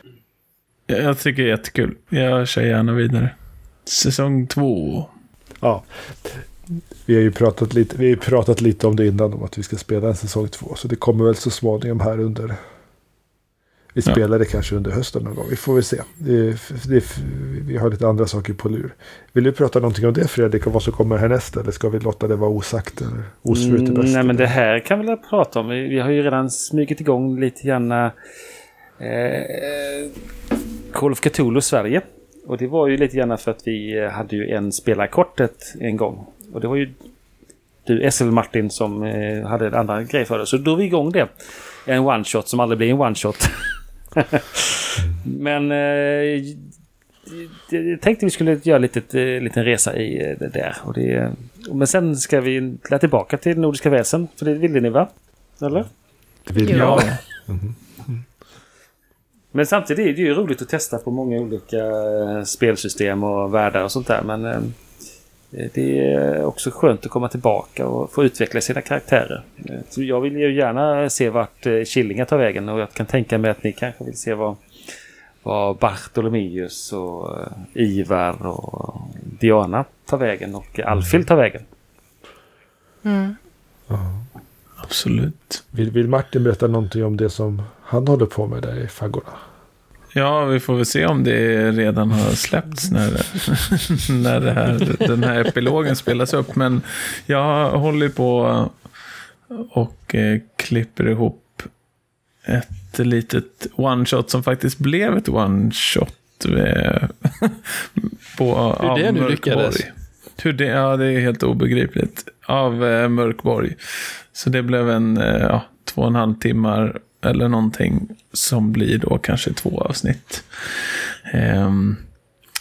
[SPEAKER 3] Jag tycker det är jättekul. Jag kör gärna vidare. Säsong två.
[SPEAKER 1] Ja. Vi har ju pratat lite, vi har pratat lite om det innan. Om att vi ska spela en säsong två. Så det kommer väl så småningom här under. Vi
[SPEAKER 3] Ja.
[SPEAKER 1] spelar det kanske under hösten någon gång. Vi får väl se. Det, det, vi har lite andra saker på lur. Vill du prata någonting om det Fredrik? Och vad som kommer härnäst? Eller ska vi låta det vara osagt? Eller osvuret
[SPEAKER 4] Mm, nej, men det här kan vi väl prata om. Vi, vi har ju redan smugit igång lite grann eh, Call of Cthulhu Sverige. Och det var ju lite grann för att vi eh, hade ju en spelarkortet en gång. Och det var ju du, SL Martin, som eh, hade en annan grej för det. Så då vi igång det. En one-shot som aldrig blir en one-shot. Men eh, jag tänkte vi skulle göra en litet, eh, liten resa i eh, det där. Och det, men sen ska vi tillbaka till Nordiska väsen. För det ville ni va? Eller?
[SPEAKER 1] Det vill
[SPEAKER 2] Ja.
[SPEAKER 1] jag.
[SPEAKER 4] Men samtidigt är det ju roligt att testa på många olika eh, spelsystem och världar och sånt där. Men det är också skönt att komma tillbaka och få utveckla sina karaktärer. Eh, Så jag vill ju gärna se vart eh, Killinga tar vägen och jag kan tänka mig att ni kanske vill se vad, vad Bartolomeus och eh, Ivar och Diana tar vägen och Alfhild tar vägen.
[SPEAKER 2] Mm.
[SPEAKER 3] Absolut.
[SPEAKER 1] Vill, vill Martin berätta någonting om det som han håller på med där i faggorna?
[SPEAKER 3] Ja, vi får väl se om det redan har släppts när, när här, den här epilogen spelas upp. Men jag håller på och eh, klipper ihop ett litet one-shot som faktiskt blev ett one-shot. eh, på,
[SPEAKER 5] Hur det nu lyckades?
[SPEAKER 3] Hur det, ja, det är helt obegripligt. Av eh, Mörkborg. Så det blev en eh, ja, två och en halv timmar eller någonting som blir då kanske två avsnitt. Ehm,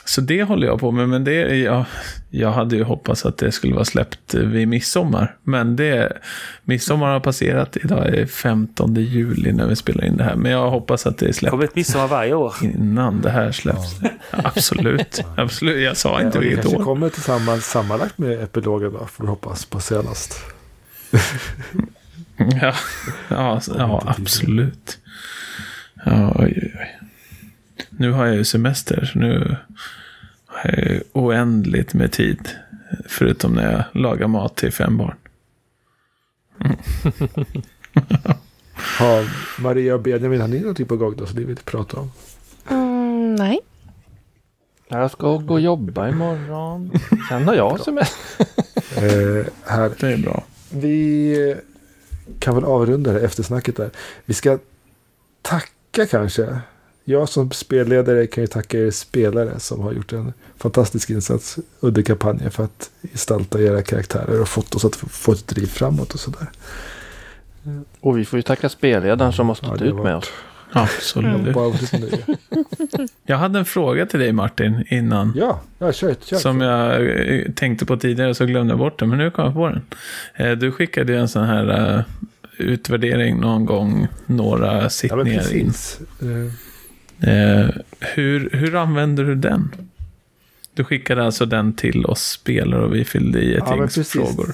[SPEAKER 3] så det håller jag på med, men det, ja, jag hade ju hoppats att det skulle vara släppt vid midsommar. Men det, midsommar har passerat, idag är 15 juli när vi spelar in det här. Men jag hoppas att det är
[SPEAKER 4] Det
[SPEAKER 3] släppt
[SPEAKER 4] kommer ett midsommar varje år.
[SPEAKER 3] innan det här släpps. Absolut, absolut. Jag sa inte
[SPEAKER 1] Ja, det
[SPEAKER 3] vilket år.
[SPEAKER 1] kommer tillsammans sammanlagt med epilogen då, får vi hoppas på senast.
[SPEAKER 3] Ja, ja, ja absolut. Ja, oj, oj. Nu har jag ju semester, så nu har jag ju oändligt med tid. Förutom när jag lagar mat till fem barn.
[SPEAKER 1] Har Maria och Benjamin, har ni någonting på gång då som ni vill prata om?
[SPEAKER 2] Mm, nej.
[SPEAKER 5] Jag ska gå och jobba imorgon. Sen har jag semester.
[SPEAKER 1] Eh, här.
[SPEAKER 3] Det är bra.
[SPEAKER 1] Vi kan väl avrunda det eftersnacket där. Vi ska tacka kanske. Jag som spelledare kan ju tacka er spelare som har gjort en fantastisk insats under kampanjen för att gestalta era karaktärer och fått oss att få ett driv framåt och sådär.
[SPEAKER 5] Och vi får ju tacka spelledaren som har
[SPEAKER 1] Ja,
[SPEAKER 5] stått
[SPEAKER 1] det
[SPEAKER 5] ut
[SPEAKER 1] var-
[SPEAKER 5] med oss.
[SPEAKER 3] Absolut.
[SPEAKER 1] Nöje.
[SPEAKER 3] Jag hade en fråga till dig Martin innan.
[SPEAKER 1] Ja, ja kör, kör.
[SPEAKER 3] Som jag eh, tänkte på tidigare så glömde jag bort den, men nu kom jag på den. Eh, Du skickade ju en sån här eh, utvärdering någon gång, några
[SPEAKER 1] ja,
[SPEAKER 3] sittningar in.
[SPEAKER 1] precis. Eh,
[SPEAKER 3] Eh, hur, hur använder du den? Du skickade alltså den till oss spelare och vi fyllde i ett
[SPEAKER 1] Ja,
[SPEAKER 3] gäng frågor.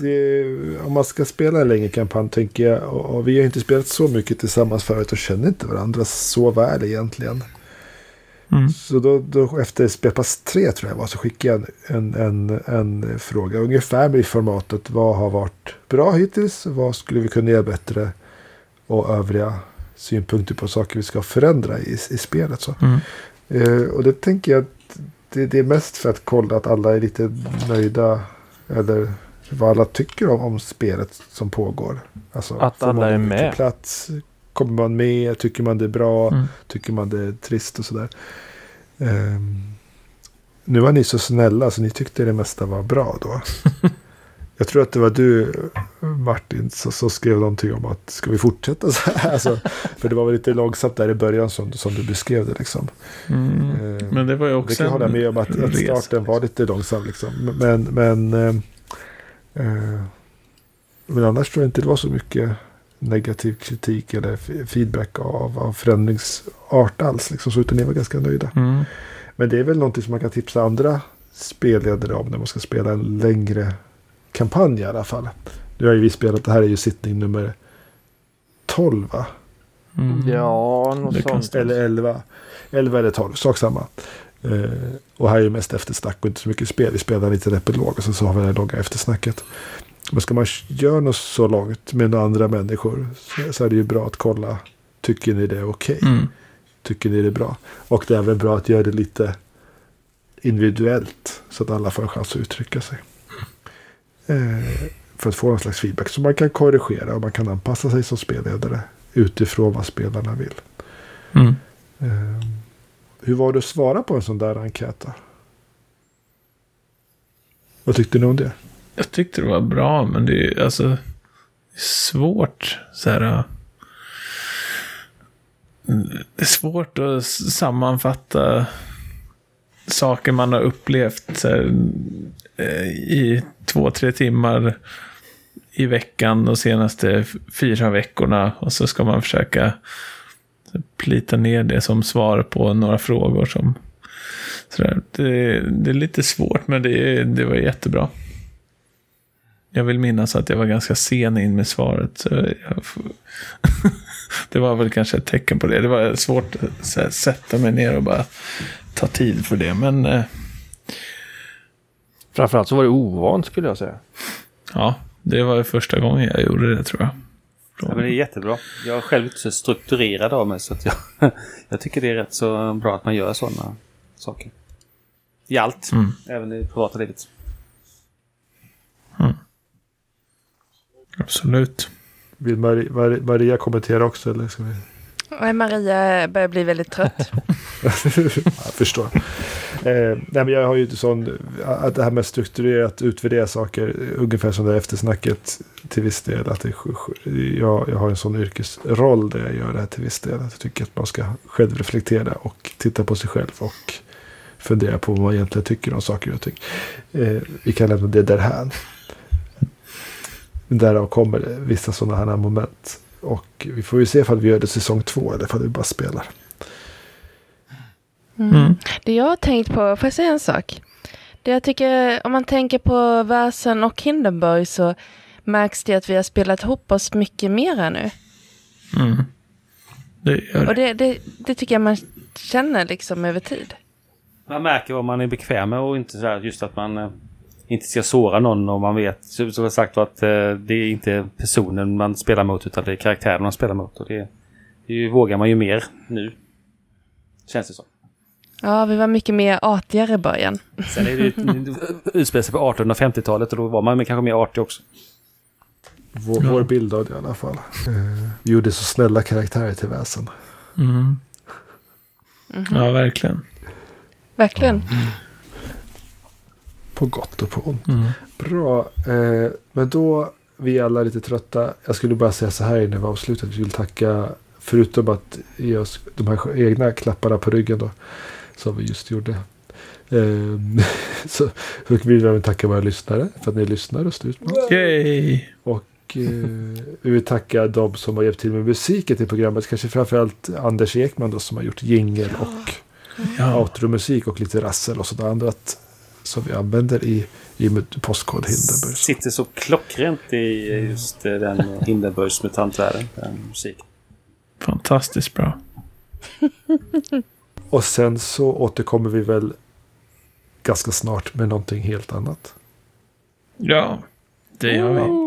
[SPEAKER 1] Om man ska spela en längre kampanj tänker jag. Och, vi har inte spelat så mycket tillsammans förut och känner inte varandra så väl egentligen.
[SPEAKER 3] Mm.
[SPEAKER 1] Så då, då efter spelpass tre tror jag var så skickade jag en, en, en fråga. Ungefär i formatet vad har varit bra hittills? Vad skulle vi kunna göra bättre? Och övriga synpunkter på saker vi ska förändra i, i spelet. Så.
[SPEAKER 3] Mm.
[SPEAKER 1] Eh, och det tänker jag det, det är mest för att kolla att alla är lite nöjda. Eller vad alla tycker om, om spelet som pågår. Alltså,
[SPEAKER 5] Att alla är med.
[SPEAKER 1] Plats, kommer man med? Tycker man det är bra?
[SPEAKER 3] Mm.
[SPEAKER 1] Tycker man det är trist och sådär. Ehm, nu var ni så snälla så ni tyckte det mesta var bra då. Jag tror att det var du Martin som, som skrev någonting om att ska vi fortsätta så här? Alltså, för det var väl lite långsamt där i början som, som du beskrev det liksom.
[SPEAKER 3] Mm. Men det var ju
[SPEAKER 1] det
[SPEAKER 3] också
[SPEAKER 1] kan jag hålla med om att, att
[SPEAKER 3] resa.
[SPEAKER 1] starten var lite långsam. Liksom. Men, men, eh, eh, men annars tror jag inte det var så mycket negativ kritik eller feedback av, av förändringsart alls. Liksom, så utan ni var ganska nöjda.
[SPEAKER 3] Mm.
[SPEAKER 1] Men det är väl någonting som man kan tipsa andra spelledare om när man ska spela en längre kampanj i alla fall. Nu har ju vi spelat, det här är ju sittning nummer 12 va?
[SPEAKER 3] Mm.
[SPEAKER 5] Ja, något sånt.
[SPEAKER 1] Eller 11. 11 eller 12, sak samma. Eh, och här är ju mest eftersnack och inte så mycket spel. Vi spelar lite epilog och sen så har vi det här långa eftersnacket. Men ska man göra något så långt med några andra människor så, är det ju bra att kolla. Tycker ni det är okej?
[SPEAKER 3] Mm.
[SPEAKER 1] Tycker ni det är bra? Och det är även bra att göra det lite individuellt. Så att alla får en chans att uttrycka sig. Eh, för att få någon slags feedback. Så man kan korrigera och man kan anpassa sig som spelledare. Utifrån vad spelarna vill.
[SPEAKER 3] Mm.
[SPEAKER 1] Eh, hur var det att svara på en sån där enkät? Vad tyckte ni om det?
[SPEAKER 3] Jag tyckte det var bra, men det är alltså svårt. Så här, äh, det är svårt att sammanfatta saker man har upplevt så här, eh, Eh, i två, tre timmar i veckan de senaste fyra veckorna. Och så ska man försöka plita ner det som svar på några frågor som sådär. Det, det är lite svårt, men det, det var jättebra. Jag vill minnas att jag var ganska sen in med svaret. Så jag, det var väl kanske ett tecken på det. Det var svårt att sätta mig ner och bara ta tid för det. Men eh,
[SPEAKER 5] Framförallt så var det ovant skulle jag säga.
[SPEAKER 3] ja, det var första gången jag gjorde det tror jag.
[SPEAKER 4] Ja, men det är jättebra. Jag är själv inte så strukturerad av mig så att jag, jag tycker det är rätt så bra att man gör sådana saker. I allt,
[SPEAKER 3] Mm.
[SPEAKER 4] även i privata livet.
[SPEAKER 3] Absolut.
[SPEAKER 1] Vill Maria, Maria, Maria kommentera också? Eller ska vi?
[SPEAKER 2] Maria börjar bli väldigt trött.
[SPEAKER 1] jag förstår. Eh, nej, men jag har ju sån, att det här med strukturerat utvärdera saker, ungefär som det här eftersnacket till viss del. Att det, jag, jag har en sån yrkesroll där jag gör det här till viss del. Att jag tycker att man ska självreflektera och titta på sig själv och fundera på vad man egentligen tycker om saker och ting. Eh, vi kan lämna det därhän. Därav kommer vissa sådana här moment. Och vi får ju se ifall vi gör det säsong två eller ifall vi bara spelar.
[SPEAKER 2] Mm. Mm. Det jag har tänkt på, får jag säga en sak? Det jag tycker, om man tänker på Värsen och Hindenburg så märks det att vi har spelat ihop oss mycket mera nu.
[SPEAKER 3] Mm.
[SPEAKER 2] Det det. Och det, det, det, tycker jag man känner liksom över tid.
[SPEAKER 4] Man märker vad man är bekväm med och inte så här just att man eh, inte ska såra någon om man vet som jag sagt att eh, det är inte personen man spelar mot utan det är karaktären man spelar mot. Och det, det vågar man ju mer nu. Känns det som.
[SPEAKER 2] Ja, vi var mycket mer artigare i början.
[SPEAKER 4] Sen är det ju utspelar sig på 1850-talet och då var man kanske mer artig också.
[SPEAKER 1] Vår, ja. vår bild av det i alla fall. Eh, vi gjorde så snälla karaktärer till väsen.
[SPEAKER 3] Mm. Mm -hmm. Ja, verkligen.
[SPEAKER 2] Verkligen.
[SPEAKER 1] Mm. På gott och på ont. Mm. Bra. Eh, men då, vi är alla lite trötta. Jag skulle bara säga så här innan vi avslutar. Vi vill tacka, förutom att ge oss de här egna klapparna på ryggen då. Som vi just gjorde. Eh, så, vill vi även tacka våra lyssnare för att ni lyssnar och står ut med
[SPEAKER 3] oss. Yay!
[SPEAKER 1] Och eh, vi vill tacka de som har hjälpt till med musiken till programmet. Kanske framförallt Anders Ekman då som har gjort jingel och ja. outromusik och lite rassel och sådant annat som vi använder i, i postkod Hindenburg.
[SPEAKER 4] Sitter så klockrent i just eh, den Hindenburgs mutantvärlden, den musiken.
[SPEAKER 3] Fantastiskt bra.
[SPEAKER 1] och sen så återkommer vi väl ganska snart med någonting helt annat.
[SPEAKER 3] Ja, det gör vi.